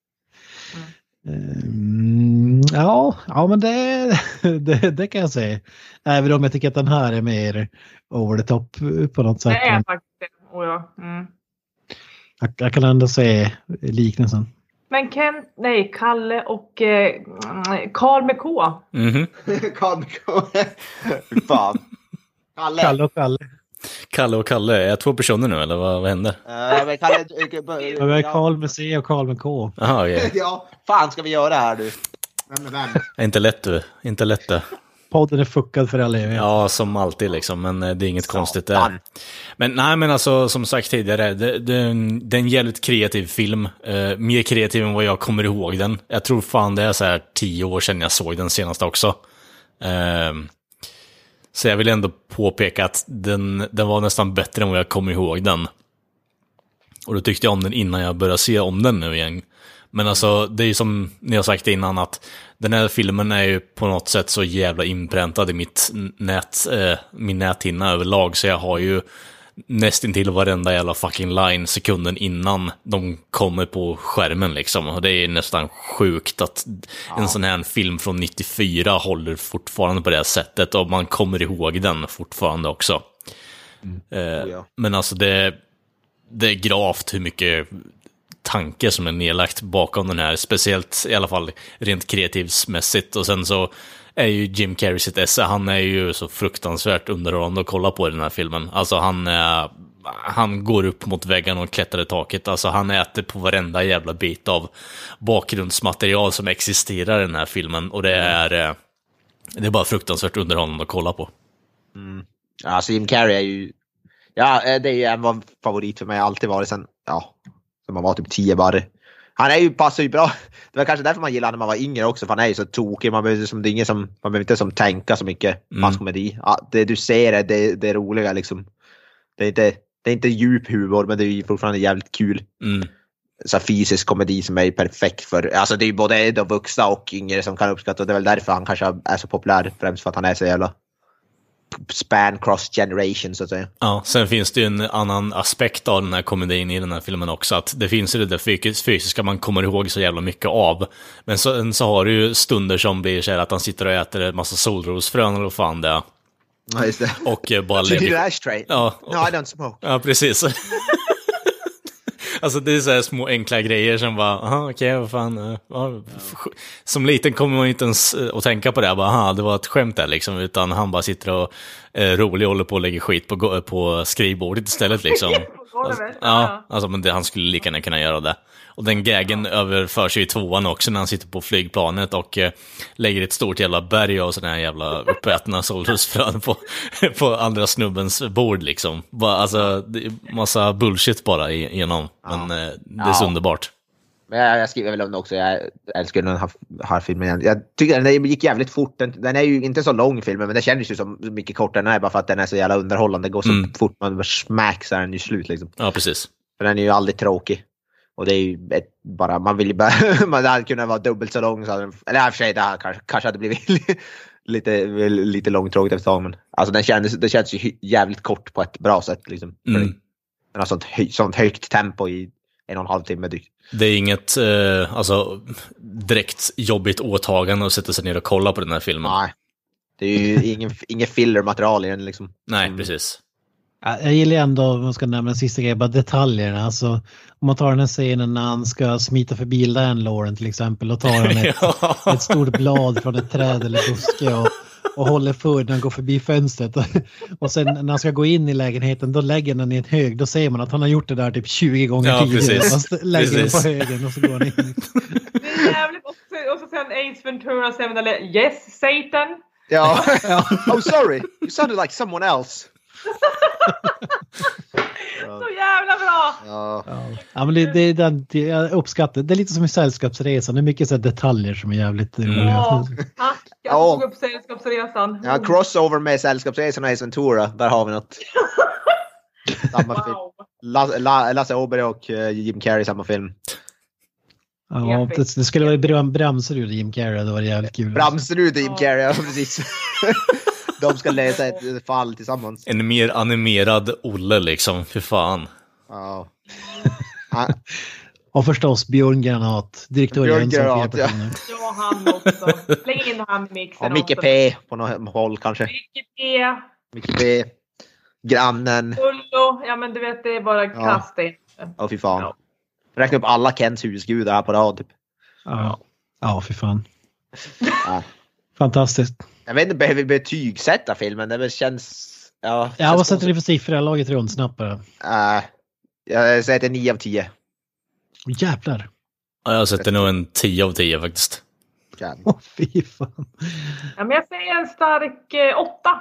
Mm, ja, ja, men det, det, det kan jag säga. Även om jag tycker att den här är mer over the top på något sätt. Det är faktiskt det. Oh, ja. mm. jag, jag kan ändå se liknelsen. Men Ken, nej, Kalle och eh, Karl med K. Mhm. Karl Fy Fan. Kalle. Kalle och Kalle. Kalle och Kalle, är jag två personer nu eller vad, vad händer? Eh, men Kalle Ja, vi har Karl med C och Karl med K. Jaha, okej. ja, fan ska vi göra här du? Vem är vem? Är Inte lätt du, inte lätt det. Podden är fuckad för all evighet. Ja, som alltid liksom, men eh, det är inget konstigt där. Men nej, men alltså som sagt tidigare, det, det, är en- det är en jävligt kreativ film. Eh, mer kreativ än vad jag kommer ihåg den. Jag tror fan det är så här tio år sedan jag såg den senast också. Ehm, så jag vill ändå påpeka att den, den var nästan bättre än vad jag kom ihåg den. Och då tyckte jag om den innan jag började se om den nu igen. Men alltså, det är ju som ni har sagt innan att den här filmen är ju på något sätt så jävla inpräntad i mitt nät, eh, min näthinna överlag, så jag har ju nästintill varenda jävla fucking line sekunden innan de kommer på skärmen liksom. Och det är nästan sjukt att en sån här film från 94 håller fortfarande på det här sättet och man kommer ihåg den fortfarande också. Eh, ja. Men alltså det, det är gravt hur mycket tanke som är nedlagt bakom den här, speciellt i alla fall rent kreativsmässigt. Och sen så är ju Jim Carrey sitt esse, han är ju så fruktansvärt underhållande att kolla på i den här filmen. Alltså han, är, han går upp mot väggen och klättrar i taket, alltså han äter på varenda jävla bit av bakgrundsmaterial som existerar i den här filmen. Och det är, eh, det är bara fruktansvärt underhållande att kolla på. Ja, Alltså Jim Carrey är ju... Ja, eh, det är en av favorit för mig. Alltid varit sen, ja, sen man var typ 10 bara. Han är ju, passar ju bra. Det var kanske därför man gillade när man var yngre också, för han är ju så tokig. Man behöver, som, det är ingen som, man behöver inte som tänka så mycket på hans komedi. Ja, det du ser är det, det är roliga liksom. Det är, inte, det är inte djup humor, men det är fortfarande jävligt kul. Mm. Så fysisk komedi som är perfekt för, alltså det är ju både de vuxna och yngre som kan uppskatta och det är väl därför han kanske är så populär. Främst för att han är så jävla span cross generation så att säga. Ja, sen finns det ju en annan aspekt av den här komedin i den här filmen också, att det finns ju det där fys- fysiska man kommer ihåg så jävla mycket av. Men så, så har du ju stunder som blir så här att han sitter och äter en massa solrosfrön eller vad fan det är. Ja, just det. Och eh, bara you need an lägger... ashtray? Ja, No, I don't smoke. ja precis. Alltså det är så här små enkla grejer som bara, aha okej, vad fan. eh, ja, Som liten kommer man inte ens eh, att tänka på det, bara, aha, det var ett skämt där liksom, utan han bara sitter och är rolig och håller på och lägger skit på, på skrivbordet istället liksom. Alltså, ja, alltså men det, han skulle lika gärna kunna göra det. Och den gaggen överför sig i tvåan också när han sitter på flygplanet och eh, lägger ett stort jävla berg av sådana här jävla uppätna solrosfrön på, på andra snubbens bord liksom. Bara, alltså, massa bullshit bara igenom. Men eh, det är så Ja. underbart. Men jag, jag skriver väl om det också. Jag älskar den här, här filmen. Jag tycker den gick jävligt fort. Den, den är ju inte så lång filmen, men det känns ju som mycket kortare. Den är bara för att den är så jävla underhållande. Det går så Mm. fort man smack så är den ju slut liksom. Ja, precis. För den är ju aldrig tråkig. Och det är ju ett, bara, man vill ju bara, man hade kunnat vara dubbelt så lång. Så hade eller i och för sig, det här kanske, kanske hade blivit lite, lite långtråkigt efter ett tag. Men alltså den kändes, det känns ju jävligt kort på ett bra sätt liksom. Mm. Den har sånt, sånt högt tempo i en och en halv timme drygt. Det är inget eh, alltså, direkt jobbigt åtagande att sätta sig ner och kolla på den här filmen. Nej. Det är ju ingen, ingen filler-material i den liksom. Nej, precis. Ja, Jag gillar ändå, om man ska nämna en sista grej, bara detaljerna. Alltså, om man tar den här scenen när han ska smita förbi landlorden till exempel och tar han ett, ett stort blad från ett träd eller buske och, och håller för när han går förbi fönstret. Och sen när han ska gå in i lägenheten då lägger han den i en hög. Då ser man att han har gjort det där typ 20 gånger Ja, tidigare. precis. Fast lägger den Precis. på högen och så går han in. Det är jävligt. Och så, och så sen Ace Ventura säger man eller Yes Satan. Ja. oh sorry, you sounded like someone else. Så jävla bra! Ja. Ja, men det, det, är den, det, jag uppskattar det. är lite som i Sällskapsresan. Det är mycket så här detaljer som är jävligt roliga. Ja, tack. Jag Ja. tog upp Sällskapsresan. Ja, crossover med Sällskapsresan och Ace Ventura. Där har vi något. Samma film. Wow. La- La- Lasse Åberg och eh, Jim Carrey samma film. Ja, det, det skulle vara Bram, Bramserud och Jim Carrey, det var jävligt kul. Bramserud och Jim Carrey, ja precis. De ska lösa ett fall tillsammans. En mer animerad Olle liksom, för fan. Ja. Och förstås Björn Granat, direktör Björn Granat, ja. Ja, han också. Släng in han i mixen Och Micke också. P på något håll kanske. Micke P. Micke P. Grannen. Ullo. Ja, men du vet, det är bara Ja. kasta in. Åh fy fan. Räkna upp alla Kens husgudar här på rad. Typ. Ja, ja fy fan. Ja. Fantastiskt. Jag vet inte, behöver vi betygsätta filmen? Det känns... Ja, Ja, vad sätter ni för siffror? Jag har laget runt snabbt bara. Uh, jag säger att det är 9 av 10. Åh, jävlar. Ja, jag sätter nog en 10 av 10 faktiskt. Åh, fy fan. Ja, men jag säger en stark eh, åtta.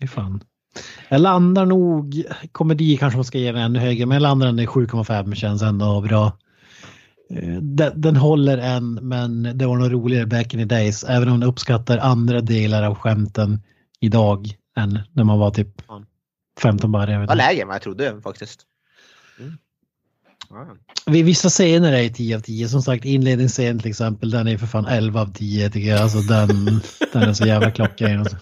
Fy fan. Jag landar nog, komedi kanske man ska ge den ännu högre, men jag landar den i 7,5 känns ändå bra. Eh, Den, den håller än, men det var nog roligare back in the days, även om jag uppskattar andra delar av skämten idag än när man var typ 15 bara. Det var lägre än vad jag trodde faktiskt. Mm. Ja. Vid Vissa scener är 10 av 10. Som sagt inledningsscenen till exempel, den är för fan 11 av 10 tycker jag. Alltså den, den är så jävla klockren. Alltså.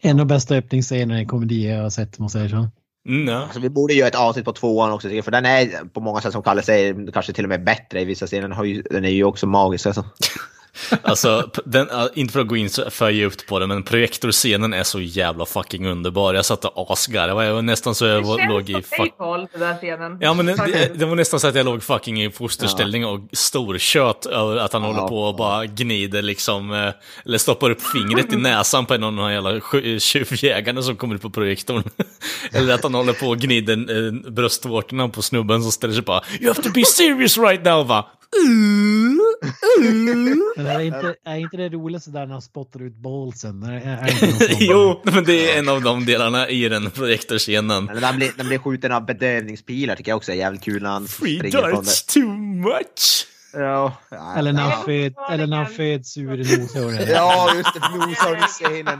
En av bästa öppningsscenerna i en komedi jag har sett, måste jag säga. Mm, ja. Alltså, vi borde göra ett avsnitt på tvåan också, för den är på många sätt som Kalle säger, kanske till och med bättre i vissa scener. Den, har ju, den är ju också magisk alltså. Alltså, den, ja, inte för att gå in för djupt på det, men projektorscenen är så jävla fucking underbar. Jag satt och asgarvade, jag var nästan så jag Det känns låg i okej fuck... Paul, den där scenen. Ja men det, det, det var nästan så att jag låg fucking i fosterställning och storkött över att han Ja, håller på och bara gnider liksom, eh, eller stoppar upp fingret i näsan på en av de här jävla sj- tjuvjägarna som kommer upp på projektorn. eller att han håller på och gnider eh, bröstvårtorna på snubben som ställer sig bara You have to be serious right now va? Men är inte, är inte det roligaste där när han spottar ut ballsen? Är, är, är inte jo, men det är en av de delarna i den projektorscenen. När han blir, han blir skjuten av bedövningspilar tycker jag också är jävligt kul när han Free springer från det. too much! Ja, Eller när ja. han, föd, eller när han föds ur noshörnet. Ja, just det. Noshörningsscenen.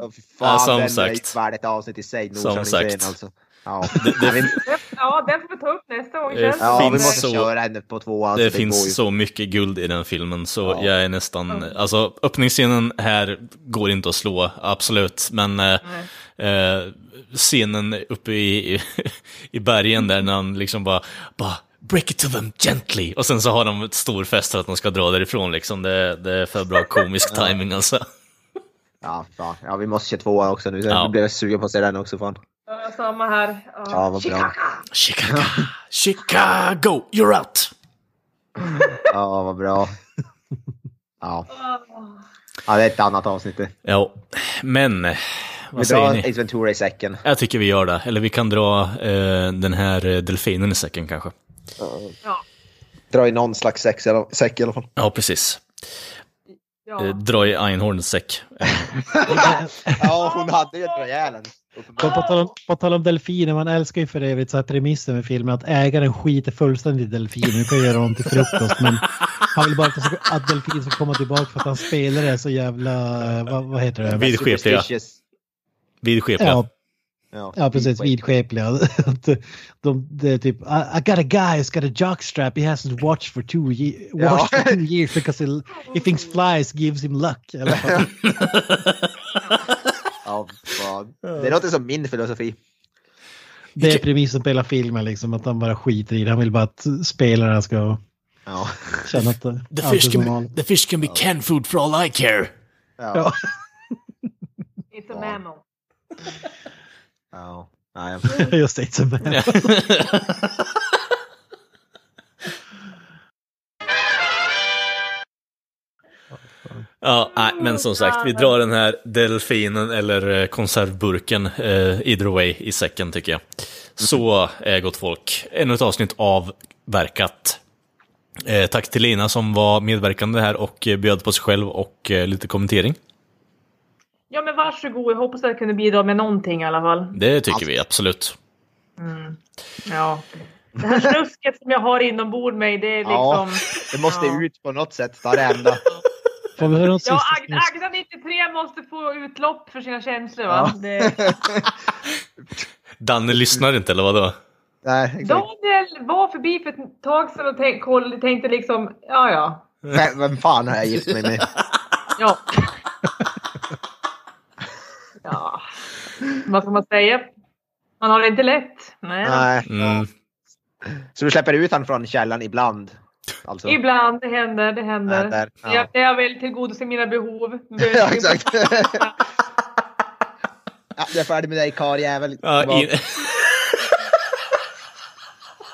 Oh, fan, Ja, som den är sagt. värd ett avsnitt i sig. Som sagt. alltså. Ja, Det- det- Ja, vi, Ja, den får vi ta upp nästa gång. Det ja, vi finns måste så- köra henne på tvåan. Det ju. finns så mycket guld i den filmen så Ja. jag är nästan, alltså öppningsscenen här går inte att slå, absolut, men eh, eh, scenen uppe i, i bergen där när han liksom bara, bara break it to them gently och sen så har de ett stor fest för att de ska dra därifrån liksom, det, det är för bra komisk timing alltså. Ja, fan. ja, vi måste köra tvåan också nu. Ja. Nu blev jag sugen på att se den också. Fan. Ja, samma här. Ja, vad bra. Chicago, Chicago, you're out! Ja, vad bra. Ja. ja, det är ett annat avsnitt. Ja, men Vi vad säger drar ni? Ace Ventura i säcken. Jag tycker vi gör det, eller vi kan dra eh, den här eh, delfinen i säcken kanske. Ja. Dra i någon slags säck i alla fall. Ja, precis. Ja. Eh, dra i Einhorns säck. Ja, hon hade ju ett rejäl en. På, på, tal om, på tal om delfiner, man älskar ju för övrigt så här premissen med filmen att ägaren skiter fullständigt i delfiner. Nu kan göra honom till frukost men han vill bara att, det ska- att delfin ska komma tillbaka för att han spelar det så jävla, eh, vad, vad heter det? Vidskepliga. Vidskepliga. Ja, Ja, ja precis, vidskepliga. Att de, är typ, I, I got a guy who's got a jockstrap, he hasn't watched for two, ye- Ja. for two years because he, he thinks flies gives him luck. Eller? Ja, fan. Det låter som min filosofi. det är premissen på hela filmen liksom, att han bara skiter i det. Han vill bara att spelarna ska Ja. känna att det The fish, can, vanligt. the fish can be canned food for all I care. Ja. Ja. It's a mammal. ja. Nej, Just det, som är. Ja, nej, men som sagt, vi drar den här delfinen eller eh, konservburken, eh, either way, i säcken tycker jag. Så, eh, gott folk, ännu ett avsnitt av Verkat. Eh, tack till Lina som var medverkande här och eh, bjöd på sig själv och eh, lite kommentering. Ja, men varsågod. Jag hoppas att jag kunde bidra med någonting i alla fall. Det tycker vi absolut. Mm. Ja. Det här snusket som jag har inombords mig, det är liksom... Ja, det måste Ja. ut på något sätt. Ta det ända. Får vi höra Ja, Agda, Agda 93 Daniel måste få utlopp för sina känslor va? Det... Danne lyssnar inte eller vadå? Nej, exakt. Daniel var förbi för ett tag sedan och tänk, koll, tänkte liksom, ja ja. Vem, vem fan har jag gift mig med? Ja. ja. Vad ska man säga? Man har det inte lätt. Nej. Nej. Mm. Så du släpper ut han från källan ibland? Alltså. Ibland, det händer, det Ja, händer. där, ja. Jag, jag vill tillgodose mina behov. ja, exakt. ja, jag är färdig med dig karljävel. Ja, in...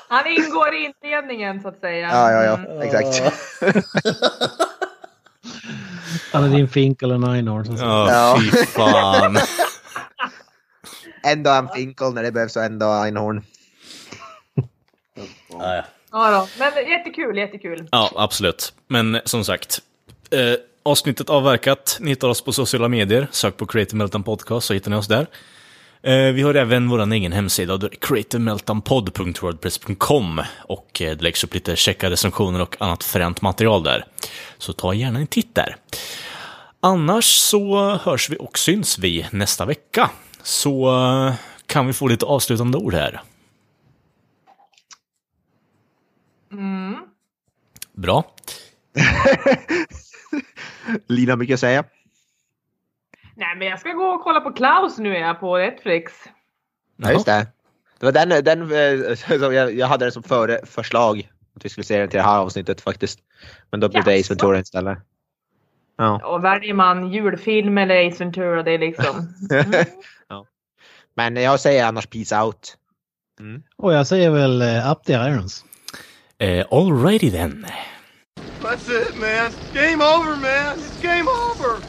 Han ingår i inledningen så att säga. ja, ja, Mm. ja, exakt. Han är din fink eller. Ja, Ja. fy fan. En dag en finkel när det behövs och en dag Einhorn. Ja, ja. Ja, då. Men jättekul, jättekul. Ja, absolut. Men som sagt, eh, avsnittet avverkat. Ni hittar oss på sociala medier. Sök på Creative Meltdown Podcast så hittar ni oss där. Eh, vi har även vår egen hemsida, creativemeltdownpod.wordpress.com och eh, det läggs upp lite checka recensioner och annat fränt material där. Så ta gärna en titt där. Annars så hörs vi och syns vi nästa vecka. Så eh, kan vi få lite avslutande ord här. Mm. Bra. Lina mycket att säga. Nej, men jag ska gå och kolla på Klaus nu är jag på Netflix. Ja, just det. Det var den, den eh, som jag, jag hade den som före förslag. Att vi skulle se den till det här avsnittet faktiskt. Men då blev det Ace Ventura istället. Ja. Och väljer man julfilm eller Ace Ventura, det är liksom... ja. Men jag säger annars Peace Out. Och jag säger väl uh, Up the Irons. Eh, alrighty then. That's it, man. Game over, man. It's game over.